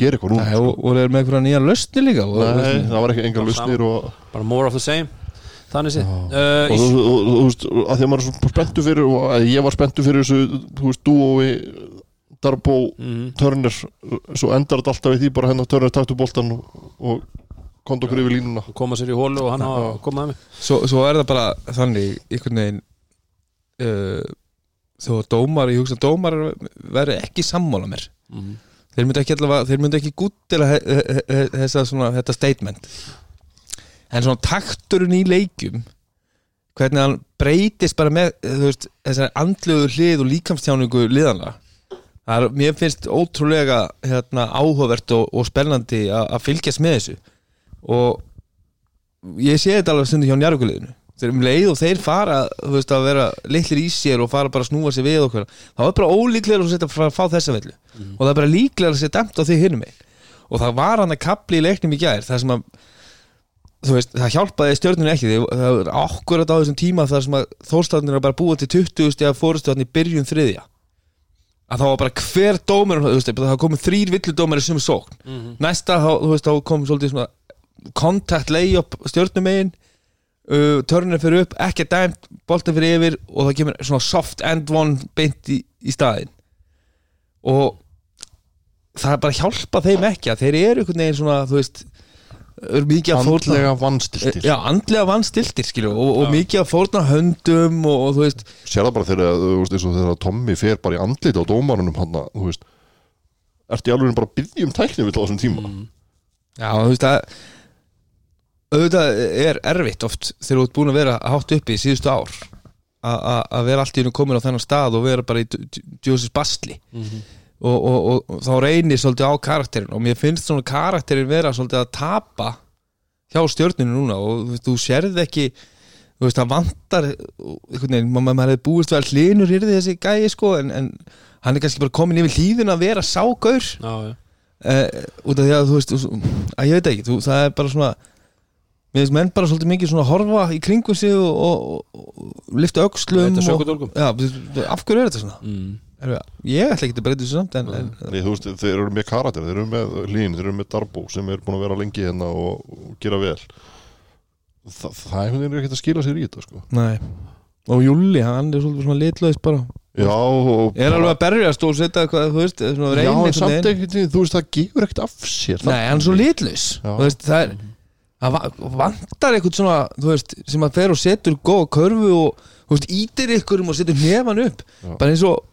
gera eitthvað núna Það sko. voru þeir með einhverja nýja löstni líka og, Nei, það var ekki enga og, bara more of the same. Þannig sé og, uh, þú, og, og, þú veist, að því að maður er svo spenntu fyrir og að ég var spenntu fyrir þessu þú veist, dúói Darbo, mm, Turner svo endar þetta alltaf við því bara hennar Turner taktu boltan og, og komd okkur yfir línuna. Koma sér í hólu og hann á að koma að mig. Svo, svo er það bara þannig einhvern veginn uh, þó að dómar, ég hugsa að dómar verði ekki sammála mér. Mm. þeir myndi ekki allavega, þeir myndi ekki gúttila he, he, he, þessa svona, þetta statement. En svona takturinn í leikjum hvernig hann breytist bara með veist, þessari andlugu hlið og líkamstjáningu liðanlega er, mér finnst ótrúlega hérna, áhugavert og, og spennandi að fylgjast með þessu. Og ég sé þetta alveg stundum hjá njárvíkuliðinu þeir um leið og þeir fara þú veist, að vera litlir í sér og fara bara að snúa sér við okkur þá er bara ólíklega að setja að fá þessa vellu. Og það er bara líklega að setja dæmt á því hinum megin. Og það var hann að kapli í leiknum í gær það sem að veist, það hjálpaði stjörnunni ekki það er akkurat á þessum tíma þar sem að þórstafnir er bara búið til 20 steg að fórustu hann í byrjun þriðja. Að þá var bara hver veist, það komið þrýr villu dómur sem er sókn næsta, þá, veist, þá kom svolítið kontakt lay-up stjörnumegin uh, törnir fyrir upp, ekki dæmt bolta fyrir yfir og það kemur svona soft end one beint í, í staðin og það er bara að hjálpa þeim ekki að þeir eru einhvern veginn svona, þú veist mikið að fórna andlega vannstiltir Já, andlega vannstiltir skilju og, og mikið að fórna höndum og, og þú veist, sér það bara þegar, þú veist, eins og þegar Tommy fer bara í andlit á dómarunum hann þú veist ertu í alveg bara að byggja um tækni við þessum tíma? Já, þú veist að auðvitað er erfitt oft þegar þú ert búin að vera hátt uppi í síðustu ár að vera allt í hennu komin á þennan stað og vera bara í djósis bastli og, og, og, og þá reynir svolítið á karakterin og mér finnst svona karakterin vera svolítið að tapa hjá stjörninu núna og þú sérð ekki þú veist, það vantar maður maður hefði búist vel hlinur yrði þessi gæi sko en, en hann er kannski bara komin yfir hlíðin að vera ságaur. Já. uh, út af því að þú veist að ég veit ekki, þú, það er bara svona við veist menn bara svolítið mikið svona horfa í kringum sig og, og, og lifta þú- af hverju er þetta svona? Mm. Er, ég ætla ekki að breyta þessu samt en, en, Nei, þú veist, þeir eru með karakter, þeir eru með Lín, þeir eru með Darbo sem er búin að vera lengi hérna og, og gera vel. Þa, það er ekki að skila sér í þetta sko. nei. Og Júli, hann er svolítið svona litlaðis bara. Já, og er alveg að berjast og setja eitthvað, þú veist, svona Já, reynir en einhvern samt veginn. ekkert, þú veist, það gefur ekkert af sér. Nei, hann er svo veist, það það va- vantar eitthvað svona, veist sem að fer og setur góða körfu og veist, ítir ykkur um og setur nefan upp Já. bara eins og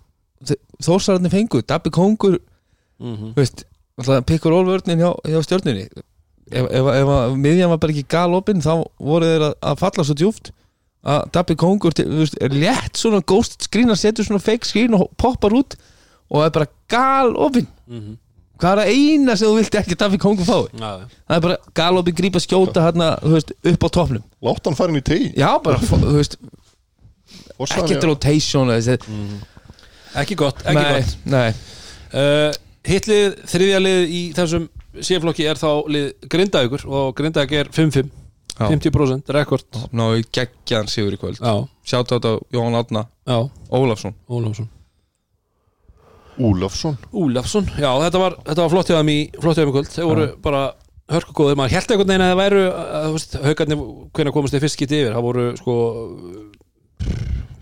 þósararnir fengu, Dabbi Kongur Mhm. þú veist, pikkur ólvörnin hjá, hjá stjórninni ef, ef, ef miðjan var bara ekki galopin þá voru þeir að, að falla svo djúft að Dabbi Kongur til- veist, er létt svona ghost screen að setja svona fake screen og poppar út og er bara galopin Mhm. Hvað er það eina sem þú vilt ekki að Dabbi Kongur fái? Það er bara galopin grípa skjóta hérna, þú veist, upp á toppnum. Látt hann fara inn í tegi já, bara, þú veist, ekkert rotation eða þessi- ekki gott, ekki nei, gott. nei, uh, Hittlið, þriðja lið í þessum síðflokki er þá lið Grindavíkur og Grindavík er 5-5 Já. 50% rekord. Ná í geggjan sigur í kvöld. Já, sjátt á Jón Átna já, Ólafsson. Ólafsson Úlafsson. Úlafsson, já, þetta var, þetta var flott hjá þeim í flott hjá þeim í kvöld, þeir voru bara hörkugóðir, maður held einhvern veginn að það væru haugarnir, hvernig komast þeir fyrst getið yfir, það voru sko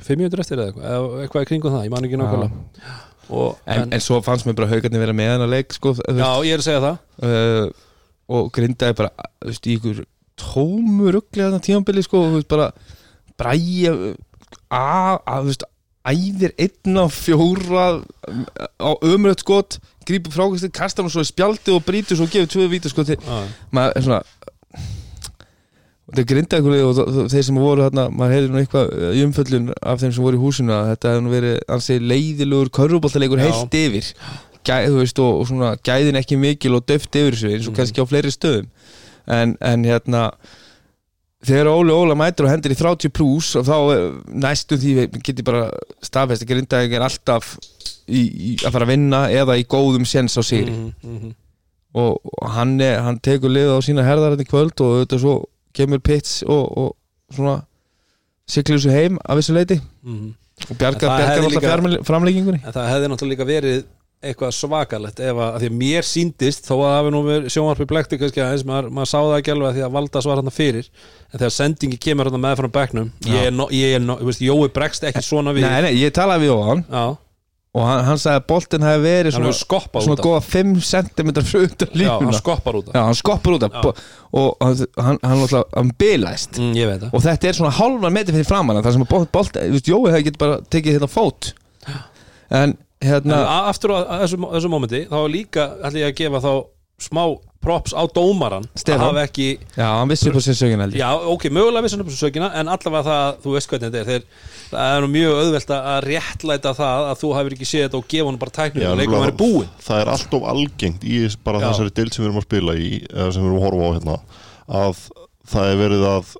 500 eftir eða eitthvað eitthvað í kringum það, ég man ekki nákvæmlega. Og, en, en svo fannst mér bara haugarnir vera með hann að leik sko, já, ég er að segja það. Uh, og grindaði bara þú veist, í ykkur tómu ruggli þarna tímambili sko, þú veist, bara bræja að, að, þú veist, æðir einn á fjóra á ömröð skot grípur frákastir, kastar hann svo í spjaldi og brýtur svo og gefur tvö víta sko til já, maður er svona og það grinda einhverju og þeir sem voru þarna, maður heyrði nú eitthvað í umföllun af þeim sem voru í húsinu að þetta hefði nú verið ansi leiðilegur körfuboltalegur Já. heilt yfir. Gæ, þú veist, og, og svona gæðin ekki mikil og döft yfir þessu eins og kannski á fleiri stöðum. En, en hérna þegar Óli Óla mætur og hendur í 30 pluss og þá eh, næstum því geti bara staðfest að grindaðing er alltaf í, í, að fara að vinna eða í góðum séns á sigri mhm, mhm. og, og hann, er, hann tekur liðið á sína herðar þetta í kvöld og auðvitað svo kemur Pitts og, og svona siglur þessu heim af þessu leiti Mhm. og bjargar, bjargar alltaf líka... framleggingunni En það hefði náttúrulega líka verið eitthvað svakalegt. Ef að, að því að mér síndist þó að það hafi nú verið sjónvarpi blekti kannski aðeins, maður, maður sá það ekki alveg að því að Valdas var hann fyrir. En þegar sendingi kemur hann með frá bekknum ég er, no, ég er no, veist, Jói bregst ekki svona við. Nei, nei, ég talaði við á hann Já, og hann, hann sagði að boltin hefði verið svona, hefur svona af. góða 5 cm frá utan Já, hann línuna skoppar út af. Já, hann skoppar út af. Og hann, hann, hann, bilaðist. Mm, og þetta er svona hálfan metri fyrir framann þar sem að Jói hefði getið bara tekið þetta fót. En En hérna a- aftur á að þessu, þessu momenti þá líka ætla ég að gefa þá smá props á dómaran Stefán. að hafa ekki Já, hann vissi upp á sér sögin held ég Já, ok, mögulega vissan upp á sökina en allavega það, þú veist hvernig þetta er þeir, það er nú mjög auðvelt að réttlæta það að þú hefur ekki séð þetta og gefa hann bara tæknum og leikum verið búinn það er allt of algengt í bara Já. þessari deild sem við erum að spila í eða sem við erum að horfa á hérna að það er verið að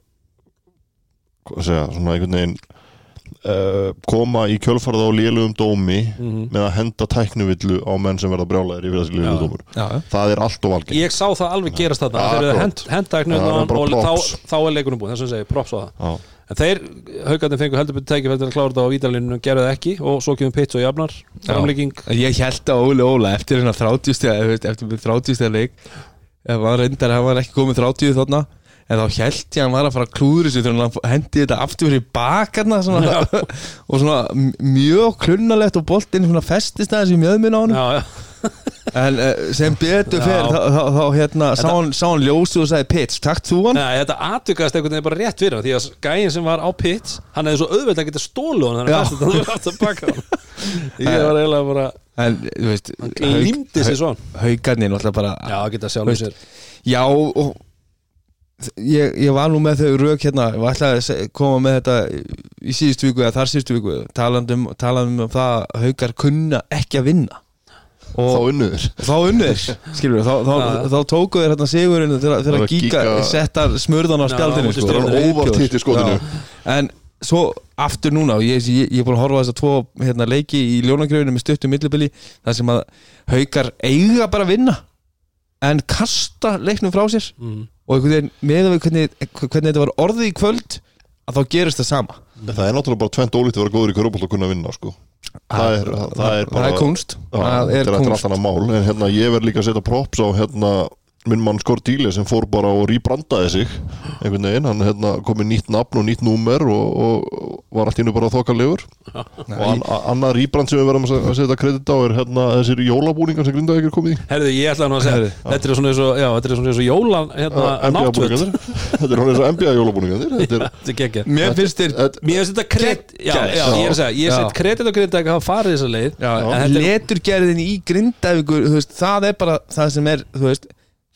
hvað segja, svona einhvern veginn uh, koma í kjölfarið á lélugum dómi Mhm. með að henda tæknuvillu á menn sem verða brjálæðir yfir þessi lélugum dómur Já, já. það er allt of algengt. Ég sá það alveg gerast þarna. Ja, þegar þeir akkurat. hend, hend tæknum Ja, það er bara og þá, þá er leikunum búinn, þess að segja, props á það. En þeir, haugarnir fengu heldur betur tækifæri til að klára þetta á vítalinu gerðu það ekki og svo kemur Pitts og jafnar Ég held að Óli Óla eftir 30 steg eftir 30 steg leik. Ef hann reyndar hann var ekki komið 30 þarna en þá held ég að hann var að fara að klúður þessu þegar hann hendi þetta aftur fyrir bakarna svona, [laughs] og svona mjög klunnalegt og boltinn svona festist aðeins í mjöðminn á hann Já, já, en uh, sem betur Já. þá, þá, þá hérna sá hann, sá hann ljósi og sagði Pitts, takt þú hann? Nei, þetta atvikaðist einhvern veginn bara rétt fyrir hann, því að gæinn sem var á Pitts hann hefði svo auðvelt að geta stólu hann þannig Já. að þetta aftur baka hann. [laughs] Ég var eiginlega bara, En, þú veist, hann glýmdi sér svo haugarnir náttúrulega bara Já, Já og ég, ég var nú með þau rauk hérna og ætlaði að se- koma með þetta í síðustu viku eða þar síðustu viku talandum, talandum um það að haukar kunna ekki að vinna þá og unnuður þá unnur skilur þá, þá, þá, þá tóku þeir hérna sigurinn þegar, var Gíka settar smurðan á móti sko. Það var Óvart viðbjóður. hitt í skotinu. En svo aftur núna og ég, ég, ég er búin að horfa þess að tvo hérna, leiki í ljónagröfinu með stuttum millibili þar sem að haukar eiga bara að vinna en kasta leiknum frá sér. Mm. og einhvern veginn með við hvernig, hvernig þetta var orðið í kvöld að þá gerist það sama. Það er náttúrulega bara tvent ólítið að vera góður í körubólt og kunna vinna sko. það er, það er bara það er kunst. Það þetta er er eftir kunst. allt annað mál. En hérna ég verð líka að setja props á hérna minn mann Skordíli sem fór bara og rýbrandaði sig einhvern veginn, hann hérna, kom með nýtt nafn og nýtt númer og, og var allt innu bara þokkalegur og an, a- annað rýbrand sem við verðum að setja kredit á er hérna þessir jólabúningar sem grindaði ekki komið í. Herðu, ég ætla nú að segja Þetta er svona eins og, já, þetta er svona eins og jólan hérna, náttföt. búningarnir. Þetta er hann eins og NBA jólabúningarnir. [laughs] Þetta er Þetta er geggjað. Mér finnst þetta- Mér finnst þetta kredit Já, ég er að segja, ég Já. set kredit og kredit að hafa farið þessa leið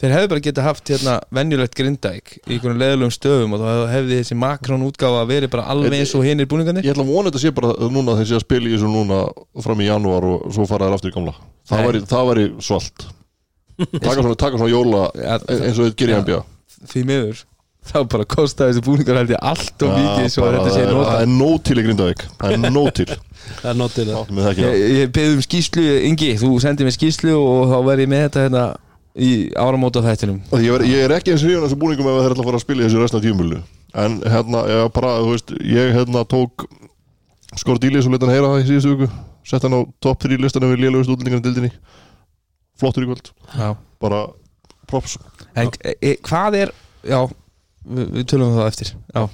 Þeir hefðu bara getað haft hérna, venjulegt grindavík í einhvern leðilegum stöðum og þá hefði þessi makrón útgáfa verið bara alveg eins og hinir búningarnir. Ég ætla að vona þetta sé bara núna þeir sé að spila í þessu núna fram í janúar og svo fara þær aftur í gamla. Það væri, það væri svalt. Taka svona, taka svona jóla eins og þetta gerir í Já. NBA því miður. Þá bara kostaði þessi búningar held ég allt og mikið svo að þetta sé nota það er nóg til í Grindavík. Það er [laughs] nóg til. Það er nótt til það með það ekki Ég, ég beði um skýslu, Ingi, þú sendið mér skýslu og þá verð ég með þetta hérna í áramóta þættinum. Og ég, er, ég er ekki eins hrifun þessu búningum ef þeir ætla að fara að spila í þessu resna tímulu en hérna, ég bara, þú veist ég hérna tók Skordíli svo letan heyra það í síðustu viku. Sett hann á top 3 listan yfir lélugust útlendingarna dildinni flottur í kvöld. Já. bara props. En e, e, hvað er, já, við, við tölum um það eftir. Já,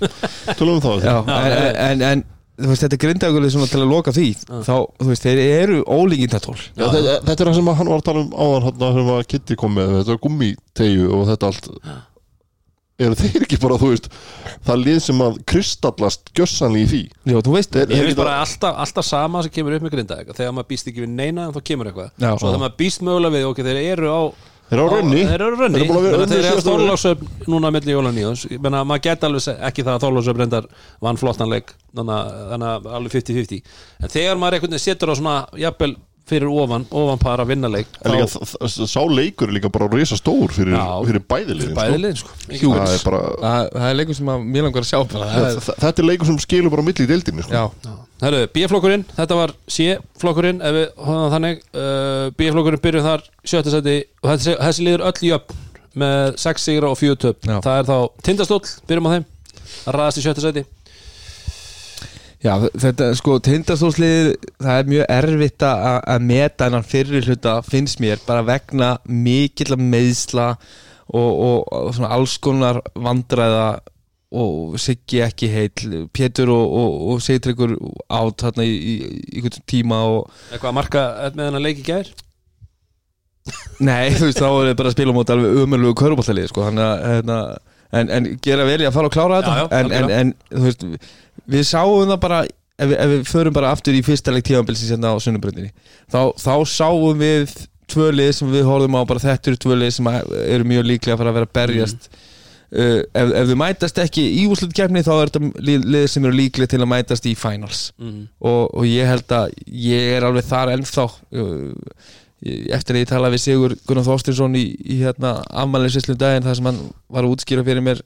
tölum um það já en, en, en veist, þetta er grindagulið svona til að loka því. Þá, þú veist, þeir eru ólíkindatól. Já, þetta, þetta er það sem að hann var að tala um áðan hérna, sem að Kitty kom með, þetta gummitegju og þetta allt. Eru þeir ekki bara, þú veist það lið sem að kristallast gjössanlega í því? Já, þú veist, Þeir- Ég veist bara alltaf, alltaf sama sem kemur upp með grinda Þegar maður býst ekki við neina en þá kemur eitthvað. Já. Svo þegar maður býst mögulega við Ok, þeir eru á þeir eru á raunni Þeir eru á raunni Þeir eru búin að vera. Þorláksöfn núna melli jólan í Ég menna, maður geta alveg ekki það að Þorláksöfn reyndar vann flottan leik Þannig að alveg 50-50 En þegar maður einhvern veginn setur á svona Jafnvel fyrir ofan, ofan para vinnaleik En líka, þ- þ- sá leikur er líka bara risa stór fyrir, fyrir bæðilið Bæðilið, sko. Hjúins. það er bara, það, það er leikur sem að mér langar að sjá bara. Það er, þ- þetta er leikur sem skilur bara milli í deildinni sko. Já, B-flokkurinn, þetta var C-flokkurinn ef við hóðum þannig. Uh, B-flokkurinn byrjuð þar sjötta seti og þessi, þessi liður öll jöfn með 6 sigra og 4 töp. Já. það er þá tindastóll, byrjum á þeim að ræðast í sjötta seti já þetta sko tindastólsliðið, það er mjög erfitt að meta hennan fyrri hluta finnst mér, bara vegna mikill meðsla og, og, og svona alls konar vandræða og Siggi ekki heill Pétur og, og, og Sigtryggur át þarna í, í, í einhvern tíma og eitthvað að marka með hennar leik í gær? Nei, þú veist, þá er þið bara að spila móti alveg umöðlugu körubóltalið, sko, að hérna, en, en gera vel í að fara og klára þetta. Já, já, en, en, en, þú veist, við sáum það bara ef ef við förum bara aftur í fyrsta leik tíðanbilsins hérna á sunnubröndinni þá, þá sáum við tvö lið sem við horfum á bara þetta eru tvö lið sem eru mjög líklega að fara að vera að berjast uh, ef, ef þau mætast ekki í úslutkefni þá er þetta lið, lið sem eru líklega til að mætast í finals mm. og, og ég held að ég er alveg þar ennþá uh, ég- eftir að ég talaði við Sigur Gunnar Þorstinsson í, í hérna afmælinsvislum daginn þar sem hann var að útskýra fyrir mér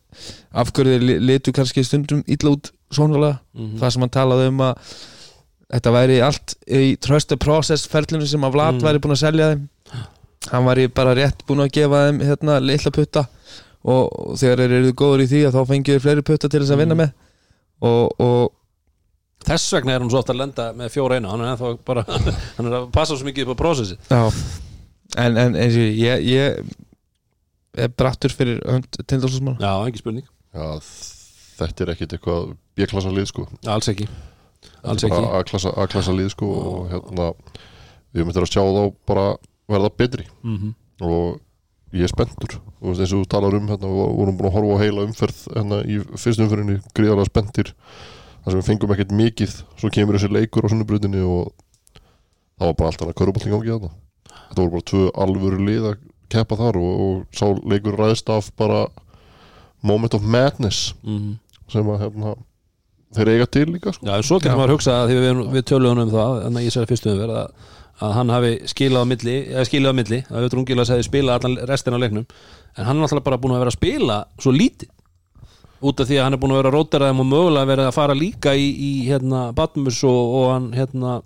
afhverju þeir litu kannski stundum illa út svonalega Mhm. þar sem hann talaði um að þetta væri allt í trust the process ferlinu sem að Vlad Mm. væri búin að selja þeim hann væri bara rétt búin að gefa þeim hérna litla putta og, þegar þeir eru góður í því að þá fengið þeir fleiri putta til þess að vinna Mm. með. Og, og Þess vegna er hann svo ofta að lenda með fjóra einu Hann er ennþá bara [laughs] Hann er að passa svo mikið upp á prósessi Já, en, en eins og ég, ég er brattur fyrir hönd tindalsósmann Já, ekki spurning. Já, þetta er ekkit eitthvað B-klassa lið sko. Alls ekki. A-klassa, lið sko og hérna við möttum að sjá þá bara verða betri. Mm og ég er spenntur og eins og þú talar um hérna, við vorum búin að horfa á heila umferð hérna í fyrstu umferðinni gríðarlega spenntir þar sem við fengum ekkert mikið svo kemur þessi leikur á sunnubrutinni og það var bara allt annað körubolting gangi þarna þetta voru bara tvö alvöru lið að keppa þar og, og sá leikur ræðist af bara moment of madness -hmm. sem að hérna, þeir eiga til líka sko. Já, en svo getur maður að hugsa að því við, við töluðum um það en í þessari fyrstu umverð að, að hann hafi skilað á milli, eða skilað á milli að við drungilega segði spila allan restina af leiknum. En hann er náttúrulega bara búin að vera að spila svo lítið. Út af því að hann er búin að vera rótaraðum og mögulega verið að fara líka í, í hérna Batmus og, og hann hérna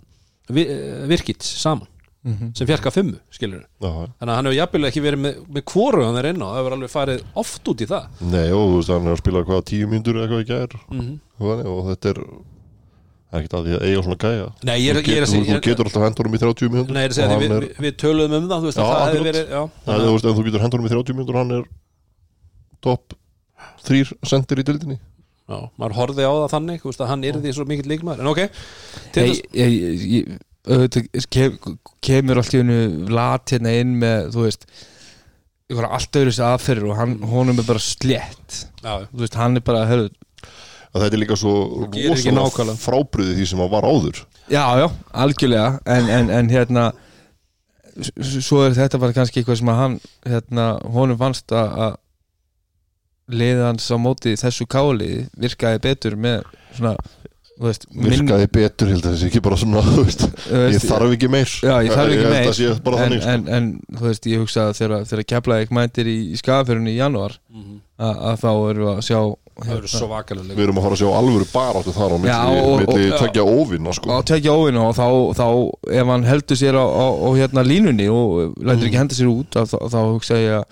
vi, virkits saman sem fjarka fimmu, skilur Já, þannig að hann hefur jafnilega ekki verið með, með kvoru hann er inn á, það hefur alveg farið oft út í það. Nei, og þú veist, hann er að spila hvað tíu eða eitthvað í gær? Mm og, og þetta er það er ekkert að því að eiga svona gæja. Nei, ég er, þú, ég er, getur, ég þú, þú getur alltaf hendur um í 30 mínútur. Nei, ég er að segja og því við, er, við, töluðum um það, þú veist, Já, að það verið, já, Nei, þú veist, en þú getur hendur um í 30 mínútur hann er topp þrýr sendir í dildinni já, maður horfði á það þannig, þú veist, að hann er því svo mikill líkmaður, en ok, til ég, þess, ég, ég, ég, auðvitað kem, kemur allt í hennu lat hérna inn með þú veist ykkur allt öðru þessi aðferður og hann, honum er bara slétt. Já, þú veist, hann er bara, hörðu að þetta er líka svo ekki rosalega nákvæmlega. frábriði því sem að var áður já, já, algjörlega en, en, en hérna svo er þetta bara kannski eitthvað sem að hann hérna, honum fannst að hans á móti þessu káli virkaði betur með svona, þú veist, minn- virkaði betur, held að þessi ekki bara svona þú veist, þú ég veist, þarf ekki meir Já, ég þarf ekki meir sé bara en, þannig sko. en, en þú veist, ég hugsa að þegar, þegar Keflavík mætir í, í skafafjörunni í janúar Mhm. að, að þá erum við að sjá við erum að fara að sjá alvöru baráttu þar á milli, og- og- tveggja óvinna sko. tvekja óvinu og þá, þá ef hann heldur sér á, á, á hérna línunni og lætur ekki henda sér út að, þá, þá hugsa ég að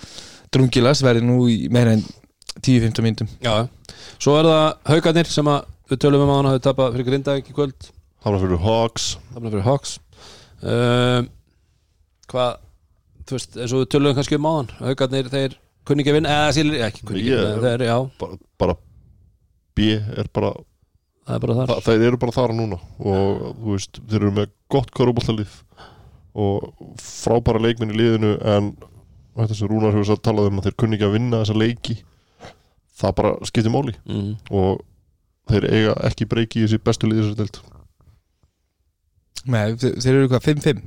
drungilas verði nú í meira en 10-15 myndum Já, svo er það haugarnir sem að við tölum um að hann hafi tapað fyrir Grindavík í kvöld. Hann var fyrir Hawks. Tapað fyrir Hawks. Um, hvað, þú veist, eins og við tölum kannski um áðan, haugarnir, þeir kunni ekki að vinna, eða sílir, ekki kunni ekki Ég- yeah. þeir, já, bara, bara B er bara það er bara þar. Þa, þeir eru bara þar núna og þú veist, þeir eru með gott korubóltalið og frábæra leikminn í liðinu en þetta sem Rúnar hefur sagt talað um að þeir kunni ekki að vinna þessa leiki það bara skiptir máli. Mm. og þeir eiga ekki breyki í þessi bestu liði þessari deild. Nei, þeir, þeir eru hvað, 5-5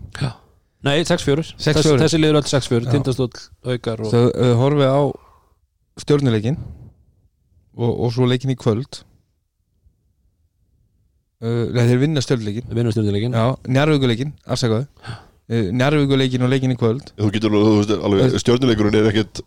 Nei, 6-4 6-4. Þess, Þessi liður öll 6-4, Já. tindastóll, haukar og... Þau uh, horfið á stjórnuleikin og, og svo leikin í kvöld uh, Nei, þeir vinna stjórnuleikin Við vinnum stjórnuleikin Já, njárvíkuleikin, afsakaðu uh, Njárvíkuleikin og leikin í kvöld þú getur, þú veist, alveg stjórnuleikurinn er ekkit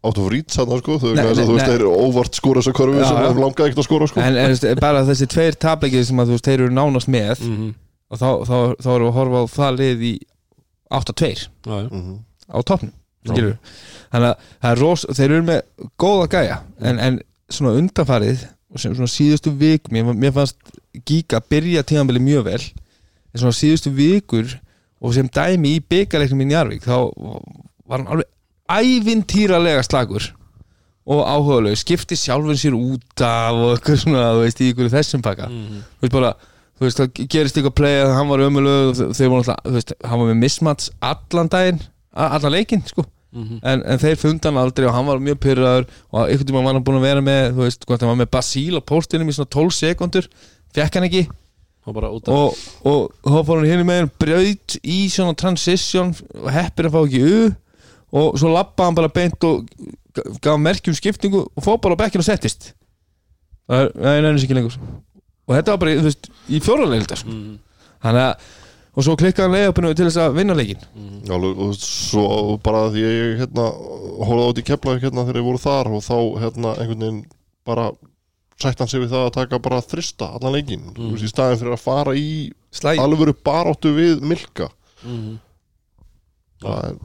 out of reach hann sko, þú, Nei, nei, nei, þú veist, nei. þeir eru óvart skora þessa korfi Já, sem já. þeim langaði ekkert að skora sko. En, en veist, bara þessi tveir tapleikið sem að þú veist, þeir eru nánast með mm -hmm. og þá, þá, þá erum við að horfa á það lið í 8-2 Já, já Mhm. á toppnum þannig að það er ros, þeir eru með góða gæja en, en svona undanfarið og sem svona síðustu vikum mér, mér fannst Giga byrja tíðanbili mjög vel en svona síðustu vikur og sem dæmi í byggarleiknum í Njarvík þá var hann alveg ævintýralega slagur og áhugaleg, skipti sjálfum sér út af og eitthvað svona, þú veist, í ykkur þessum pakka Mhm. þú veist bara þú veist, það gerist eitthvað play að hann var ömulög þeir voru alltaf, þú veist, hann var með mismats allan daginn, allan leikinn sko. Mhm. en, en þeir funda hann aldrei og hann var mjög pyrraður og einhvern tímann var hann búin að vera með þú veist, hann var með Basíl á póstinum í svona 12 sekundur fekk hann ekki og þá fór hann hérna með braut í svona transition og heppir að fá ekki u og svo lappaði hann bara beint og gaf merkjum skiptingu og fór bara á bekkinn og settist það er, það er nefnir ekki lengur og þetta var bara, þú veist, í fjóralegilda sko. mm, þannig að og svo klikkaði hann leiðöpunu til þess að vinna leikin Já, alveg, og svo bara því ég hérna hólaði át í keflaði hérna þegar ég voru þar og þá hérna einhvern veginn bara sætt hann sig við það að taka bara þrista allan leikin, mm. veist, í staðin fyrir að fara í slæg alvöru baráttu við Milka mm. það er,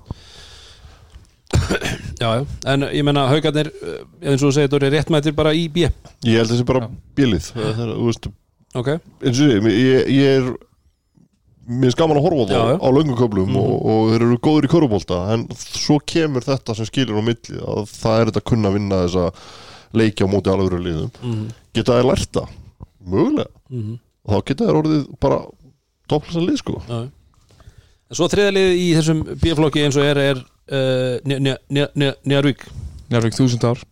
Já, já, en ég menna haugarnir eh, eins og þú segir, þú eru réttmættir bara í B ég held þessi bara bílið það er, þú veist, Ok, eins og ég, ég, ég er mér er skaman að horfa það já. á lönguköflum Mhm. og, og þeir eru góður í körubólta en svo kemur þetta sem skilur á milli að það er þetta að kunna vinna þessa leiki á móti alveg liðum mm. geta þeir lært það? Mögulega Mm. og þá geta þeir orðið bara topplasa lið sko Já. En svo þriðalið í þessum B-flokki eins og er er uh, Njarvík Njárvík þúsund ár.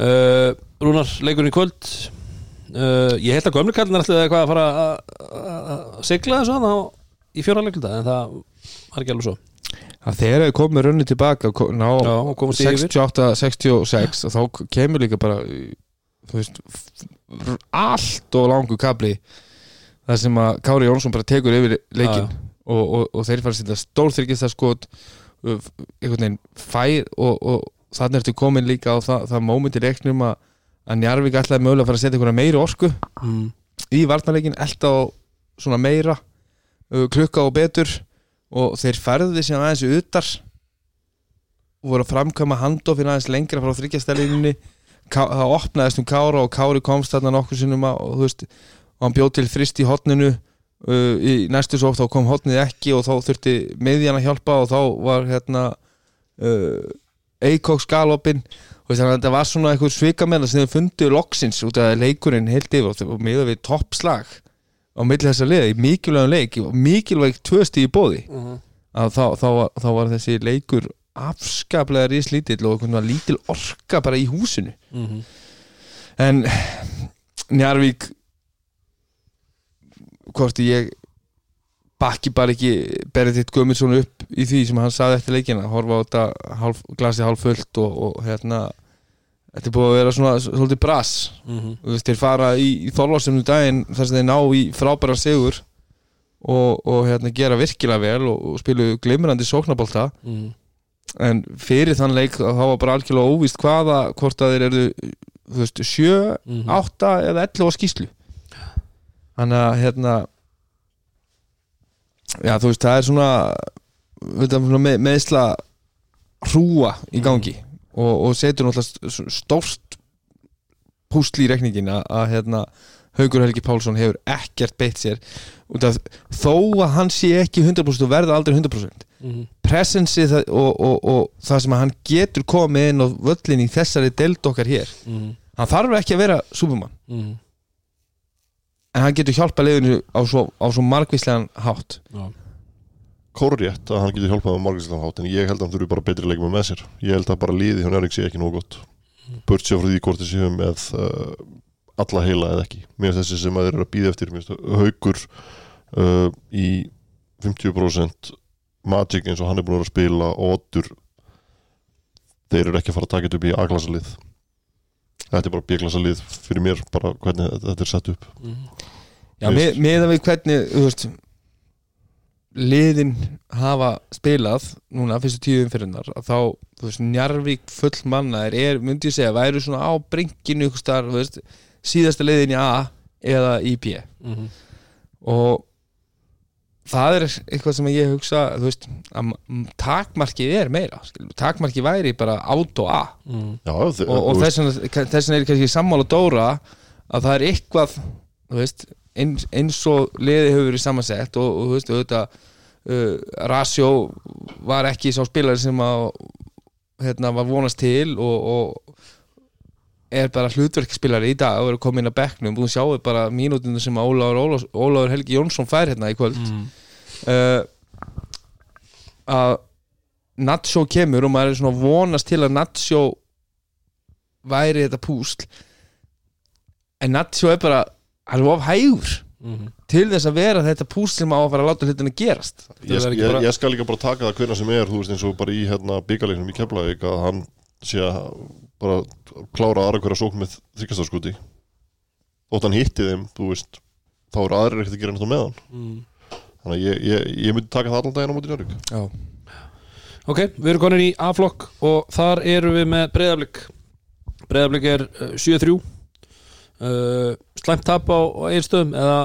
Uh, Rúnar, leikurinn í kvöld. Uh, Ég held að gömlu kallinar ætlaði eitthvað að fara að- að að sigla þessu hann í fjóra leikulda en það var ekki alveg svo. Að þegar þau komið runni tilbaka ná Já, og komast yfir. 68-66 og þá kemur líka bara veist allt og langu kabli það sem að Kári Jónsson bara tekur yfir leikin og, og, og þeir fara að setja stórþyrkist það skot einhvern veginn fær og, og þannig ertu komin líka á það, það moment í leiknum að, að Njarvík ætlaði mögulega að fara að setja einhverja meiri orku mm. í varnarleikin elda á svona meira klukka og betur og þeir færðu síðan aðeins utar og voru að framkama handofin aðeins lengra frá þryggjastælinni það opnaðist um Kára og Kári komst þarna nokkur sinnum að- og veist og hann bjóð til frist í hotninu uh, í næstu svo þá kom hotnið ekki og þá þurfti miðjan að hjálpa og þá var hérna uh, Eikóks galopin og þannig að þetta var svona eitthvað svikamenn sem þau fundu loksins út af leikurinn heilt yfir og miða við toppslag á milli þessa liða í mikilvægum leik og mikilvæg tvö stíð í bóði að þá, þá, var, þá var þessi leikur afskaplega rislítill og einhvern veginn lítil orka bara í húsinu. Mm en Njarvík hvort ég bakki bara ekki Benedikt Guðmundsson upp í því sem hann saði eftir leikina horfa á þetta hálf, glasi hálf fullt og, og hérna þetta er búið að vera svona svolítið brass -hmm. þú veist, þeir fara í, í þorlásum daginn þar sem þeir ná í frábæra sigur og, og hérna gera virkilega vel og, og spilu glimrandi sóknabólta Mm. en fyrir þann leik þá var bara algjörlega óvíst hvaða hvort að þeir eru þú veist, sjö, Mhm. átta eða 11 á skýslu þannig að hérna já þú veist það er svona, svona með, meðsla hrúa í gangi og, og setur náttúrulega stórt púsli í rekningin að, að hérna Haugur Helgi Pálsson hefur ekkert beitt sér af þó að hann sé ekki 100% og verða aldrei 100% Mm presensi það, og, og, og það sem að hann getur komið inn á völlin í þessari deild okkar hér -hmm. hann þarf ekki að vera supermann Mm en hann getur hjálpað liðinu á svo, á svo margvíslegan hátt. Kórrétt að hann getur hjálpað með margæslan hátt en ég held að hann þurfi bara betri leikmenn með sér. Ég held að bara liði hjá Njárvík sé ekki nóg gott. Burt sér frá því hvort þið séu með uh, alla heila eða ekki. Mér finnst þessi sem að þeir eru að býða eftir mér finnst haukur uh, í 50% Magic eins og hann er búin að spila og Oddur þeir eru ekki að fara að taka þetta upp í A-klassa lið þetta er bara B-klassa lið fyrir mér bara hvernig þetta er sett upp Mm Já, með, með að við hvernig þú veist, liðin hafa spilað núna fyrstu tíu umfyrirnar að þá, þú veist, Njarvík full manna er, myndi ég segja, væru svona á starf, þú veist, síðasta liðin í A eða í B -hmm. og það er eitthvað sem ég hugsa þú veist, að takmarkið er meira, takmarkið væri bara át og A. Mm. Og, og þess vegna er kannski sammála Dóra að það er eitthvað veist, eins, eins og liði hefur verið samansett og, og þú veist, auðvitað uh, Rasjó var ekki sá spilari sem að hérna, var vonast til og, og er bara hlutverkspilari í dag og er komin að bekknum. Og þú sjáu bara mínútinu sem Ólafur Helgi Jónsson fær hérna í kvöld. Mm. Uh, að Natsjó kemur og maður er svona að vonast til að Natsjó væri þetta púsl. En Natsjó er bara hann er of hægur til þess að vera þetta pús sem á að fara að láta hlutina gerast. Ég, ég, bara- ég skal líka bara taka það hvernig sem er þú veist eins og bara í hérna byggarleiknum í Keflavík að hann sé að bara klára aðra hverja sókn með þryggastarskoti þótt hann hitti þeim þú veist þá eru aðrir ekkert að gera náttúrulega með hann Mm. Þannig að ég, ég, ég myndi taka það allan daginn á móti Njörg Já, Ok, við erum konin í A-flokk og þar eru við með breyðablík breyðablík er uh, 7-3 uh, slæmt tap á, á einstöðum eða?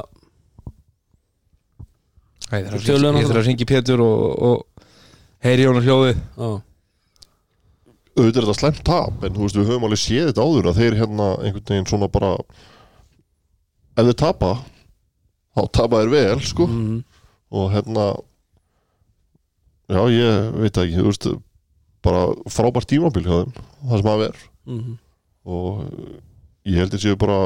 Æ, ég þarf að ringi Pétur og, og heyri Jón og hljóði á, auðvitað er þetta slæmt tap en þú veist við höfum alveg séð þetta áður að þeir hérna einhvern veginn svona bara ef þeir tapa þá tapa þeir vel sko. Mm, og hérna já ég veit það ekki þú veist bara frábært tímabil hjá þeim það sem að ver. Mm, og ég held að séu bara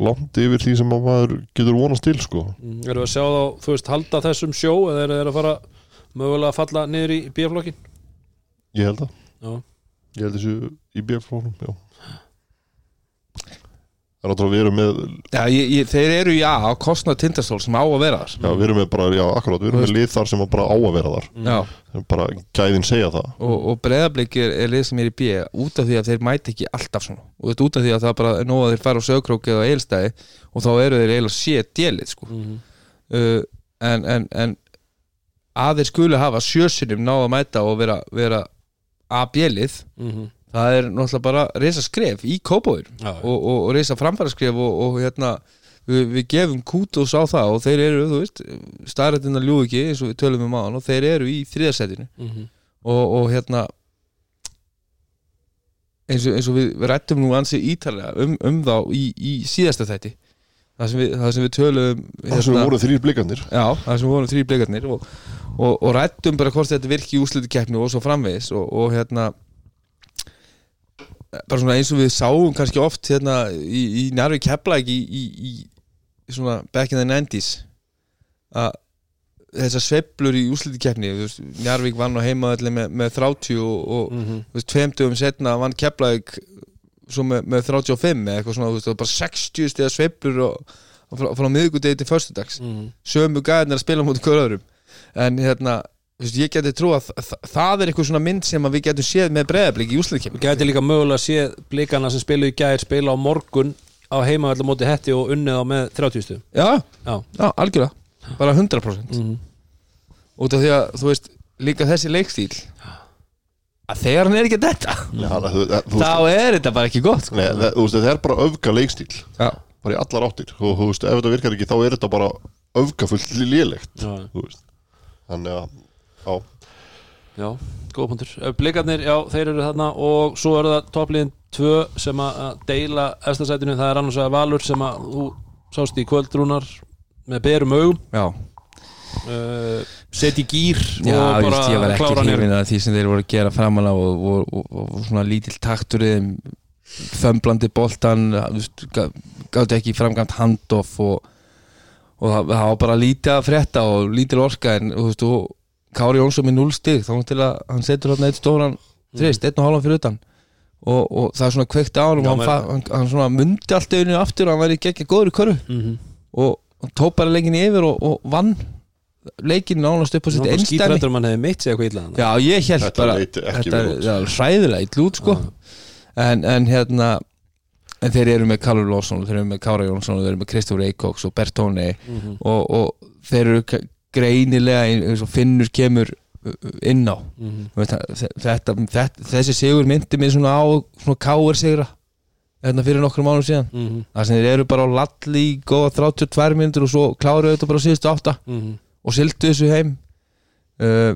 langt yfir því sem að maður getur vonast til sko. Mm, erum við að sjá þá, þú veist, halda þessum sjó eða eru þeir að fara mögulega að falla niður í B-flokkin ég held að Já. ég held að séu í BF-flónum já það er náttúrulega við erum með Já, ég, ég, þeir eru A á kostnað tindastól sem á að vera þar. Já, við erum með bara, já, akkurát, við erum með lið þar sem að bara á að vera þar. Já, bara gæðin segja það. Og, og breyðablík er, er lið sem er í B út af því að þeir mæti ekki alltaf svona. Og þetta út af því að það bara er nóg að þeir fara á sögkróki eða eilstæði og þá eru þeir eiginlega sé djelið sko. mm, uh, en, en, en að þeir skulu hafa sjösunum náða að mæta og vera, vera A-bjelið mm, það er náttúrulega bara reysa skref í kópóður og, og, og reysa framfæra skref og, og hérna við, við gefum kútos á það og þeir eru, þú veist, starrættina ljú ekki eins og við tölum um hann og þeir eru í þriðasettinu mm, og, og hérna eins og, eins og við, við rættum nú ansi ítalega um, um þá í, í síðasta þætti. Það sem við, það sem við tölum það sem við vorum þrýr blikandir Já, það sem vorum þrý blikarnir og, og, og rættum bara hvort þetta virki í úslitu keppni og svo framvegis og, og hérna bara svona eins og við sáum kannski oft hérna í, í nærvi kepplæk í, í, í svona back in the 90s að þessar sveiflur í úslitu keppni Njarvík vann á heimaðalli með, með 30 og, og mm, þú veist, tveimtugum setna vann svo með, með 35 eða eitthvað svona, veist, bara 60 stiða sveiflur og, og frá, frá miðgudegi til föstudags. Mm, sömu gæðin að spila mútið hver öðrum. En hérna, veist, ég geti trú að þa það er eitthvað svona mynd sem við getum séð með breyðablík í úsliðkjum Við gæti líka mögulega að sé blikana sem spilu í gær spila á morgun á heimavallar móti hetti og unnið á með 30 stuðum já, Já, já, algjörlega. Bara 100% mm, út af því að, þú veist, líka þessi leikstíl að þegar hann er ekki þetta þá er þetta bara ekki gott sko. nei, það, þú veist, það er bara öfga leikstíl já, bara í allar áttir. Og þú veist, ef þetta virkar ekki þá er þetta bara öfgafullt lélegt já, þú veist. Þannig að, já, já, góða punktur Eh, Blikarnir, já, þeir eru þarna og svo er það toppliðin 2 sem að deila efstasætinu, það er annars að Valur sem að þú sást í kvöldrúnar með berum augum. Já. Uh, setja í gýr Já, og bara just, ég var ekki hrifin að því sem þeir voru að gera framanlega og, og, og, og, svona lítill taktur í þeim þömblandi boltan gátti ekki framgæmt handoff og, og það, það var bara lítið að frétta og lítil orka en þú veist, og Kári Jónsson með 0 stig þá til að hann setur hérna eitt stóran þrist, einn og hálfan fyrir utan. Og, og það er svona kveikt á hann og hann, hann, hann svona mundi allt einu aftur og hann væri ekki góður í körfu. Mm -hmm. og hann tók bara leikinni yfir og, og vann leikinni nánast upp á sitt einstæmi skítrættur mann hefði meitt sig eitthvað illa þarna. Já, ég held Þetta bara Þetta er hræðilega illa út sko. En, en hérna En þeir eru með Callum Lawson og þeir eru með Kára Jónsson og þeir eru með Kristofur Eikoks og Bertóni Mhm. og, og þeir eru greinilega eins og Finnur kemur uh, inn á. Þú veist, þetta, þetta, þessi sigur myndi mér svona á svona káir sigra hérna fyrir nokkrum mánum síðan Mhm. það sem þeir eru bara á lalli í góða 32 minnur og svo kláruðu þetta bara síðustu átta Mhm. og sildu þessu heim uh,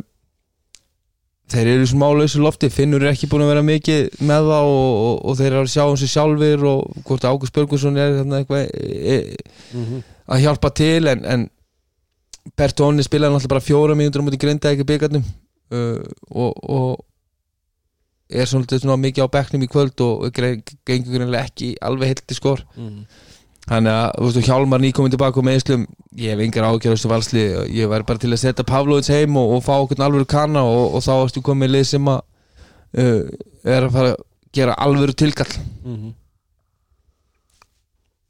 þeir eru smá lausu lofti Finnur er ekki búin að vera mikið með það og, og, og þeir eru að sjá um sig sjálfir og hvort Ágúst Börgusson er eitthvað e, e, Mhm. að hjálpa til en, en Bertóni spilaði náttúrulega bara fjóra mínútur á múti grinda ekki byggarnum uh, og, og er svona mikið á bekknum í kvöld og gengur greinlega ekki alveg heilt í skor Mhm. Þannig að, veist, Hjálmar nýkominn tilbaka með Íslum, ég hef engar ágjör þessu valsli, ég væri bara til að setja Pavlovits heim og, og fá okkur alvöru kanna og, og þá erstu komið lið sem að uh, er að fara að gera alvöru tilkall Mhm.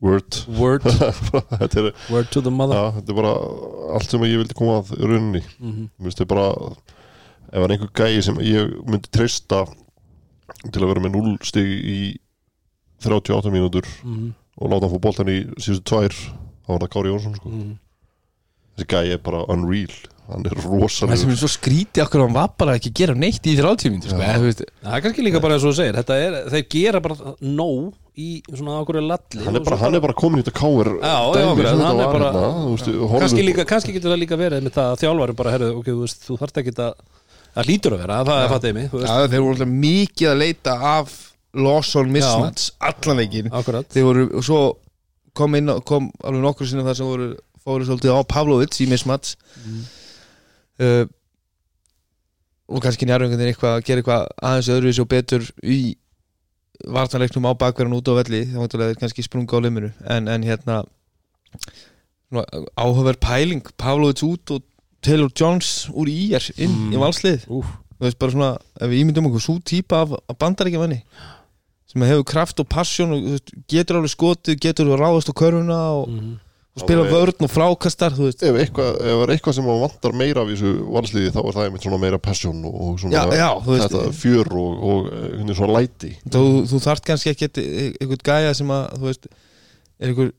Word word, [laughs] þetta er, word to the mother ja, þetta er bara allt sem ég vildi koma að rauninni Mhm. Mér finnst þið bara ef það er einhver gæi sem ég myndi treysta til að vera með 0 stig í 38 mínútur Mhm. og láta hann fór boltan í síðustu tvær þá var það Kári Jónsson sko. Mhm. þessi gæi er bara unreal hann er það sem er svo skríti okkur hann var bara ekki að gera neitt í 30 mínútur sko, Já. veist, það er kannski líka bara eins og þú segir þetta er, þeir gera bara nóg í svona ákveður lalli hann er bara, hann er bara komin í þetta er bara- bara kannski, líka, kannski getur það líka verið með það að þjálfari bara, herðu, ok, þú þú þarft ekki að það hlýtur að vera, það er fattið mig þú veist, já, þeir voru alltaf mikið að leita af Lawson mismatch allan veginn akkurat. Þeir voru, og svo kom inn kom alveg nokkur sinni það sem voru fóru svolítið á Pavlovic í mismatch. Uh, og kannski njárvengundir eitthvað að gera eitthvað aðeins öðruvísi og betur í vartanleiknum á bakverðan út á velli þá þeir kannski sprunga á liminu en, en hérna áhugaverð pæling Pavlovic út og Taylor Jones úr í er inn Mm. í valslið Úf. þú veist bara svona, ef við ímyndum okkur svo típa af, af bandaríkjamanni sem hefur kraft og passion og veist, getur alveg skotið, getur ráðast á körfuna og, Mhm. Spila vörn og frákastar ef eitthvað, það er eitthvað sem að vantar meira af þessu valsliði þá er það einmitt svona meira passion og svona Já, já, þú veist- þetta fjör og, og eh, svona læti. Þú, þú þarft kannski ekki einhvern gæja sem að þú veist, er einhver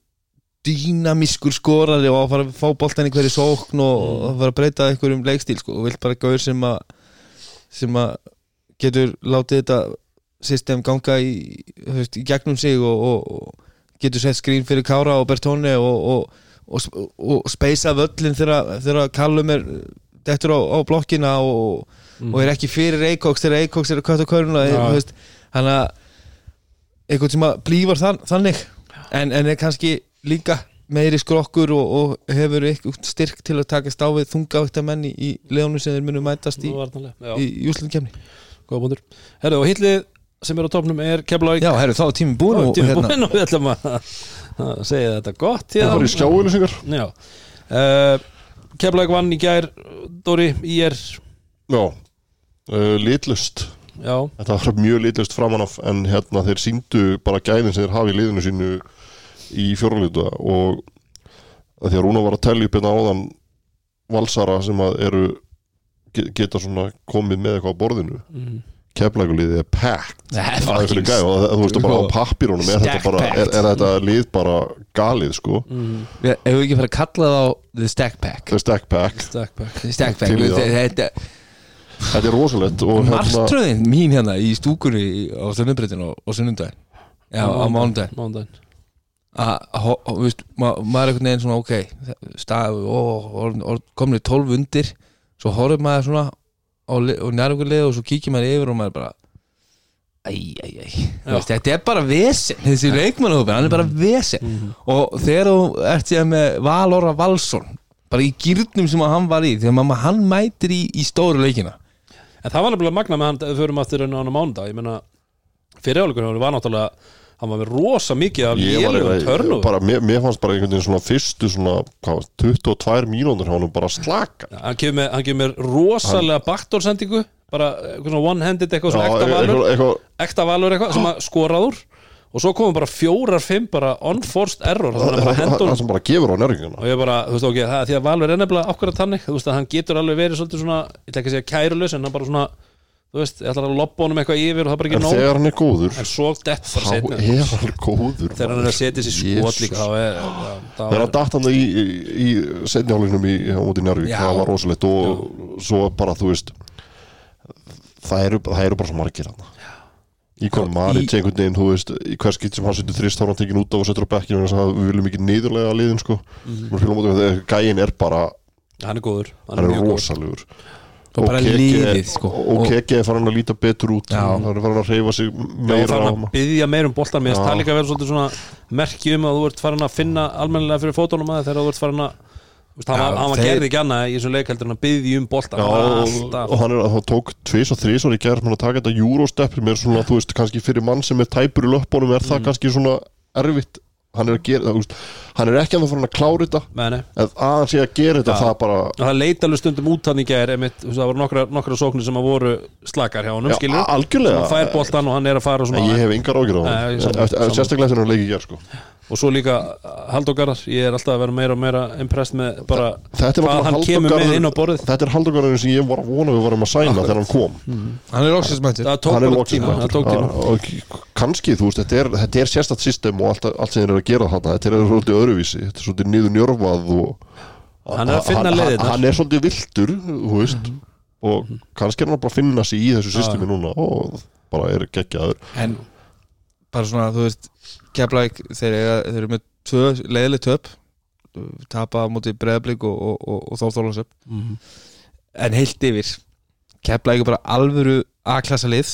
dýnamískur skorari og að fara að fá boltan í hverju sókn og Mm. að fara að breyta einhverjum leikstíl sko, og vilt bara gaur sem að sem að getur látið þetta system ganga í, veist, í gegnum sig og, og getur sett skrín fyrir Kára og Bertóni og, og, og, og, speisa völlin þegar, Kallum er dettur á, á blokkina og, og er ekki fyrir Eikoks þegar Eikoks er að þú veist, hann að einhvern sem að blífar þann, þannig. En, en er kannski líka meiri skrokkur og, og hefur eitthvað styrk til að takast á við þungavægta menni í leðunum sem þeir munu mætast í, í, í úslutkemni góða búndur Herðu, og hitlið sem er á topnum er Keflavík. Já, herru, þá er tíminn búin og, Tími hérna, búinn og við ætlum að að segja þetta gott það var í skjáulisingar Já. Uh, Keflavík vann í gær Dóri, í er já, uh, litlust Já, þetta var mjög litlust framan af en hérna þeir síndu bara gæðin sem þeir hafa í liðinu sínu í fjórluta og að Rúna var að tellja upp hérna áðan valsara sem að eru ge- geta svona komið með eitthvað á borðinu. Mm. Keflækuliðið er packed. Nei, Það er fyrir gæð og þú veist bara á pappírunum er þetta, Stack bara, er, er þetta lið bara galið sko? Mm. við hefur ekki farið að kalla það á The Stack Pack? Er stack pack, The Stack Pack. Til í það. Þetta þetta er rosalegt og hérna, martröðin mín hérna í stúkunni á sunnubreitin og, og sunnundaginn Já, á ma maður er einhvern veginn svona ok, stað, ó, or, or, komnir 12 undir svo horfum maður svona á nærumgulega og svo kíkir maður yfir og maður bara æj, æj, æj þetta er bara vesen, þessi leikmannahópin hann er bara vesen. Mhm. og þegar þú ert síðan með Valóra Valsson bara í gýrnum sem hann var í þegar maður hann mætir í, í stóru leikina. En það var nefnilega magna með hann aftur enn á hann á mánudag. Ég meina, fyrir áleikunum var náttúrulega hann var með rosa mikið af lélugum törnum bara, mér, mér fannst bara einhvern veginn svona fyrstu svona hvað, 22 mínútur hann var bara slaka með, hann kemur með rosalega baktorsendingu bara one-handed eitthvað svona ekta valur. eitthvað, ekta valur eitthvað sem að skoraður og svo komum bara fjórar, fimm bara unforced error að það sem bara gefur á nærvíkuna og ég bara, þú veist ok, það, því að Valur er nefnilega akkurat þannig, þú veist að hann getur alveg verið svolítið svona, ég ætla ekki að segja kærulös en hann bara svona, þú veist, ég ætla að loppa honum eitthvað yfir og það er bara en ekki nóg. þegar hann er góður? En svo dett bara þá setna er hann góður þegar hann er að setja sér skot líka þá er, já, hann er datt hann í, í, í setnjálingnum í, á móti Njárvík, Já. það var rosalegt. Og svo bara, þú veist það eru, það eru bara svo margir hann Íkon Maric einhvern veginn, þú veist í hvers skipt sem hann setur þrist þá er hann tekin út af og setur á bekkinu að við viljum ekki niðurlega að liðin sko. Mm -hmm. gæin er bara hann er góður, hann er og bara liðið sko. og Keke er farin að líta betur út. Hann er farin að reyfa sig Já, og meira farin að byggja meir um boltan mér það líka að vera svolítið svona merki um að þú ert farin að finna almennilega fyrir fótunum að þegar þú ert farin að hann, Já, var- hann var þeir- gerði ekki annað í þessum leik heldur en að byggja um hann var og, hann, er, hann tók tvis og þrís og í gerð að taka þetta Eurostep sem er svona, þú veist, kannski fyrir mann sem er tæpur í löpunum er Mm. það kannski svona erfitt. Hann er að gera það hann er ekki að það fyrir að klára þetta. Nei, nei. en að hann sé að gera þetta Já. það bara Og það leit alveg stundum út hann í gær einmitt, þú veist, það voru nokkra, nokkra sóknir sem að voru slakar hjá honum, Já, skilur algjörlega. hann fær boltan og hann er að fara og en svona ég hef yngar ágjur á hann sérstaklega þegar hann leikir hér sko. og svo líka Haldógarðar, ég er alltaf að vera meira og meira impressed með bara hvað hann kemur með inn á borðið. þetta er Haldógarðurinn sem ég var að vona við varum að sæna þegar hann kom. Hann er tók hann er tíma, það tók tíma. kannski þú veist, þetta er, þetta er sérstætt system og allt, allt sem þeir eru að gera þarna. Þetta er svolítið öðruvísi, þetta er svolítið niður njörfað og Hann er að finna leiðirnar. hann er svolítið viltur, þú veist og kannski er hann bara að finna sig í þessu systemi núna og bara er geggjaður En bara svona, þú veist Keflæk, þeir, eiga- þeir eru með tvö, leiðileg töp tapa móti breðablík og, og, og, og þórþólasöp Mhm. en heilt yfir Keflæk er bara alvöru A-klassa lið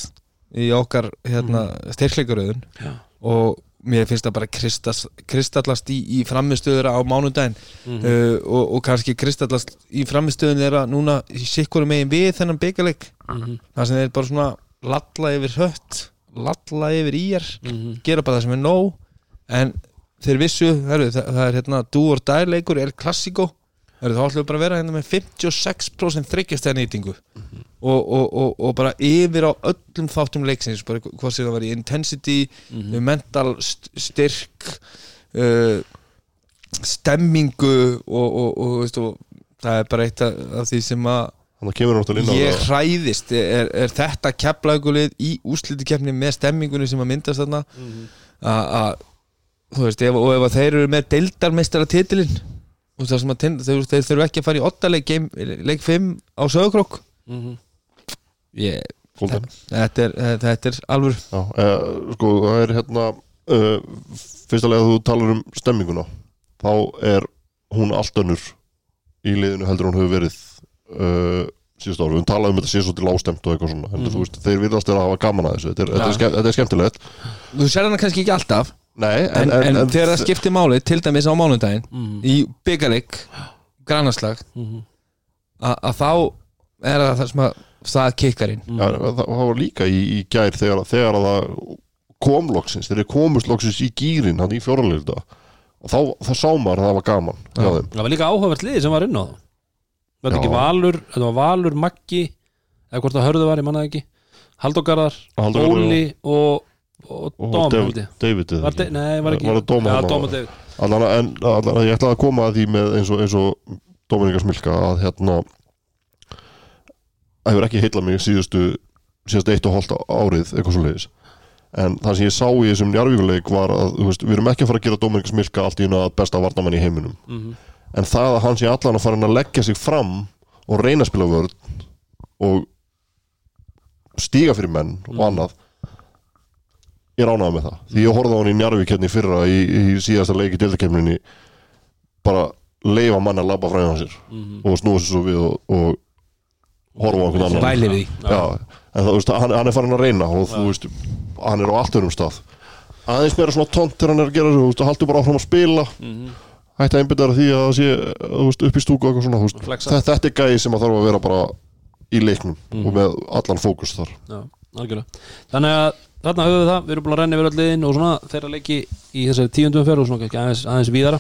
í okkar hérna, styrkleikaröðun Já. og mér finnst það bara kristast, kristallast í, í framistöður á mánudaginn Mhm. uh, og, og kannski kristallast í framistöðun þeirra núna í sikkurum megin við þennan byggaleg Mhm. það sem þeir bara svona lalla yfir hött lalla yfir íjar Mhm. gera bara það sem er nóg en þeir vissu, heru, það, það er hérna do or die leikur, er klassíko þá ætlum við bara að vera hérna með 56% þryggjastæða nýtingu og, og, og, og bara yfir á öllum þáttum leiksins, bara hvað sem það var í intensity, mental st styrk uh, stemmingu og, og, og, veist, og það er bara eitt af því sem að ég hræðist. Er, er þetta keflaugulið í úslitikefni með stemmingunni sem að myndast þarna? Að að, þú veist, ef, og ef að þeir eru með deildarmeistara titilinn þeir, þeir þurfu ekki að fara í 8 leik, game, leik 5 á sögurkrok Mhm. Ég, Golden. þetta, er, þetta er alveg Já, eh, sko, það er hérna uh, fyrstulega að þú talar um stemminguna þá er hún allt önnur í liðinu heldur en hún hefur verið uh, síðust ára, við talaðum um þetta sé svolítið lástemt og eitthvað svona, en þú veist, þeir virðast þeirra að hafa gaman að þessu, þetta er, þetta er, Ja. þetta er skemmtilegt þú sér hana kannski ekki alltaf Nei, en, en, þegar það skiptir máli til dæmis á mánudaginn Mhm. í byggarleik grannarslag Mhm. að að þá er það það sem að það kikkar inn. Ja, það, það var líka í, í gær þegar, þegar að það kom loksins, þegar komust loksins í gýrin hann í fjóralegilda og þá, þá sá maður að það var gaman þeim. Það var líka áhugavert liði sem var inn á það var þetta ekki Valur, þetta var Valur Maggi eða hvort það hörðu var, ég manna ekki. Haldógarðar, Halldór Garðar Óli og, og og Dóm held David. David var, ekki? de, nei, var ekki. Var það Dóm Já, þarna? Dóm og David. Allan, en allan, ég ætlaði að koma að því með eins og, eins og Dominika Smilka að hérna það hefur ekki heilla mig síðustu síðast eitt og hálft árið eitthvað svo leiðis en það sem ég sá í þessum njarvíkuleik var að veist, við erum ekki að fara að gera Dominika Smilka allt í una besta varnamann í heiminum. Mhm. en það að hann sé allan að fara að leggja sig fram og reyna að spila vörð og stíga fyrir menn og annað ég ránaði með það. Því ég horfði á hann í Njarvík hérna í fyrra í, í síðasta leiki dildakemninni bara leifa mann að labba hjá sér og snúa sér svo við og, og horfa á einhvern annan. Væli við því. Já, en þú veist, hann, hann er farin að reyna og þú veist, hann er á allt örum stað. Aðeins meira svona tónt þegar hann er að gera þú veist, haldur bara áfram að spila. Hætti að einbytta því að það sé þú veist, upp í stúku og eitthvað svona þú veist, Flexa. þetta, þetta er gæði sem að þarf að vera bara í leiknum og með allan fókus þar. Já, algjörlega. Þannig að þarna höfum við það, við erum búin að renna yfir öll liðin og svona þeirra leiki í þessari tíundum umferð og svona kannski aðeins, aðeins víðara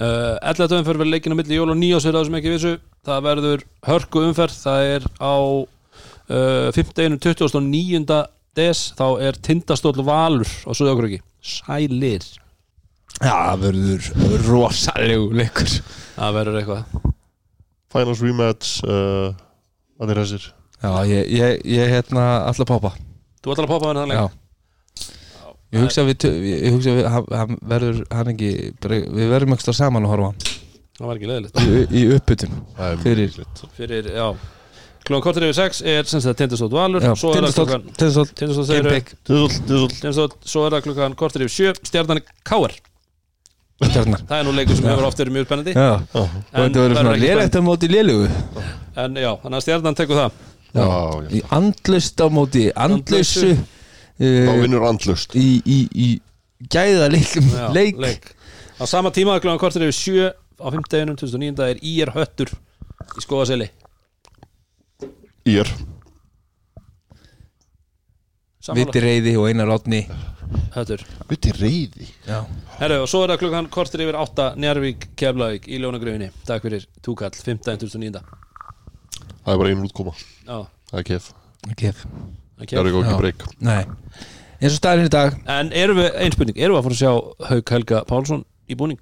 uh, 11. umferð verður leikin á milli jól og nýjás fyrir það sem ekki vissu það verður hörku umferð það er á uh, 15. 29. des þá er tindastóll valur á Suðakröki Sælir Já, það verður rosalegu leikur Það verður eitthvað Finals rematch uh, að þeir þessir Já, ég, ég, ég hérna alltaf pápa Þú að poppa henni þannig Já Ég hugsa að við, tö- ég ég hugsa að við, hann, verður, hann ekki, bara, við verðum ekki saman að horfa Það var ekki leðilegt í, í uppbytun Það er Fyrir-. Fyrir, já. Klokkan kortir yfir 6 er sem sagt tindastóll valur. Er Tizzle, tizzle. Tindastóll, svo er það klukkan kortir yfir 7 Stjarnan Káar stjarnar Það er nú leikur sem hefur oft verið mjög spennandi. Já, og þetta verður svona lélegt á móti lélugu. En já, þannig að stjarnan tekur það. Já, já. Í andlust á móti andlusu Þá uh, vinnur andlust Í, í, í gæða leikum já, leik. Á sama tíma klukkan kortir yfir 7 Á 5. 2009 er IR Höttur Í skóðaseli Ír. Viti Reyði og Einar Átni Höttur. Viti reyði Já, Herru, og svo er það klukkan kortir yfir 8 Njarvík, Keflavík í Ljónagröfinni Takk fyrir túkall, 15.09 Það er bara einu útkoma Já, Það er kef ekki ok Það er ekki breyk Nei eins og staðurinn í dag En erum við, einspurning, erum við að fara að sjá Hauk Helga Pálsson í búning?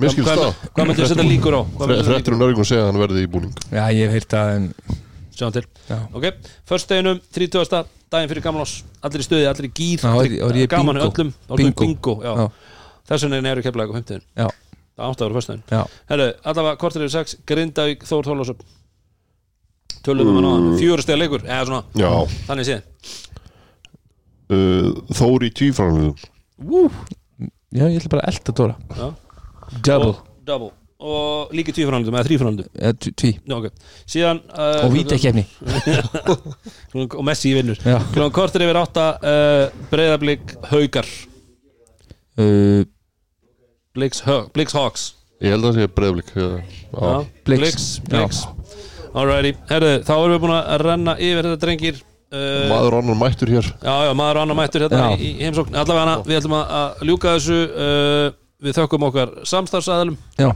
Mér skilst Hvað- það Hvað að setja líkur á? Þrettur um á? nörgum segja að hann verði í búning Já, ég hef heyrt að en, Sjáum til Já. Ok, först deginum, 30. daginn fyrir gamanás Allir í stuði, allir í gýr Gaman bingo. öllum, er Bingo. bingo já. Já. Þess vegna er Keflavík á 50 Já, Það átti að vera först Herru, allavega kortir yfir 6 Grindavík, Þór Þórlásöp Töluðum við náðan Fjóru steg leikur, eða svona Já. Þannig séð. Uh, Þóri í Wú. já, ég ætla bara að elda Dóra. Já. Double, og, double. Og líka tvífrænaldum eða þrífrænaldum eða tví- tví. Já, okay. síðan uh, Og vítakefni [laughs] og Messi vinnur. Já. Klokkan kortir yfir átta uh, breyðablík haugar uh, Blix, Blix Hawks. Ég held að það sé breyðblik Já, Blix. Blix, Blix. Alrighty, herru, þá erum við búin að renna yfir þetta drengir. Uh, Maður annar mættur hér. Já, já, maður annar mættur hérna Já. í, í heimsókn. Allavega hana, við ætlum að, að ljúka þessu uh, Við þökkum okkar samstarfsæðalum Já,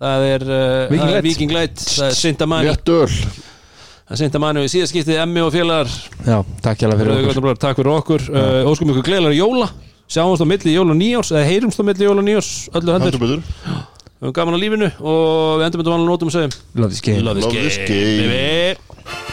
Það er, uh, Viking Light. Það er Sintamani Það er Sintamani og í síðaskiptið Emmi og félagar. Já, takk fyrir Takk fyrir okkur. Uh, Óskum ykkur gleðilega jóla. Sjáumst á milli jól og nýjárs Eða heyrumst á milli jól og nýjárs Öllu betur Við höfum gaman á lífinu Og við endum með þetta vanlega nótum að segja Love this game Love Love this this game game. baby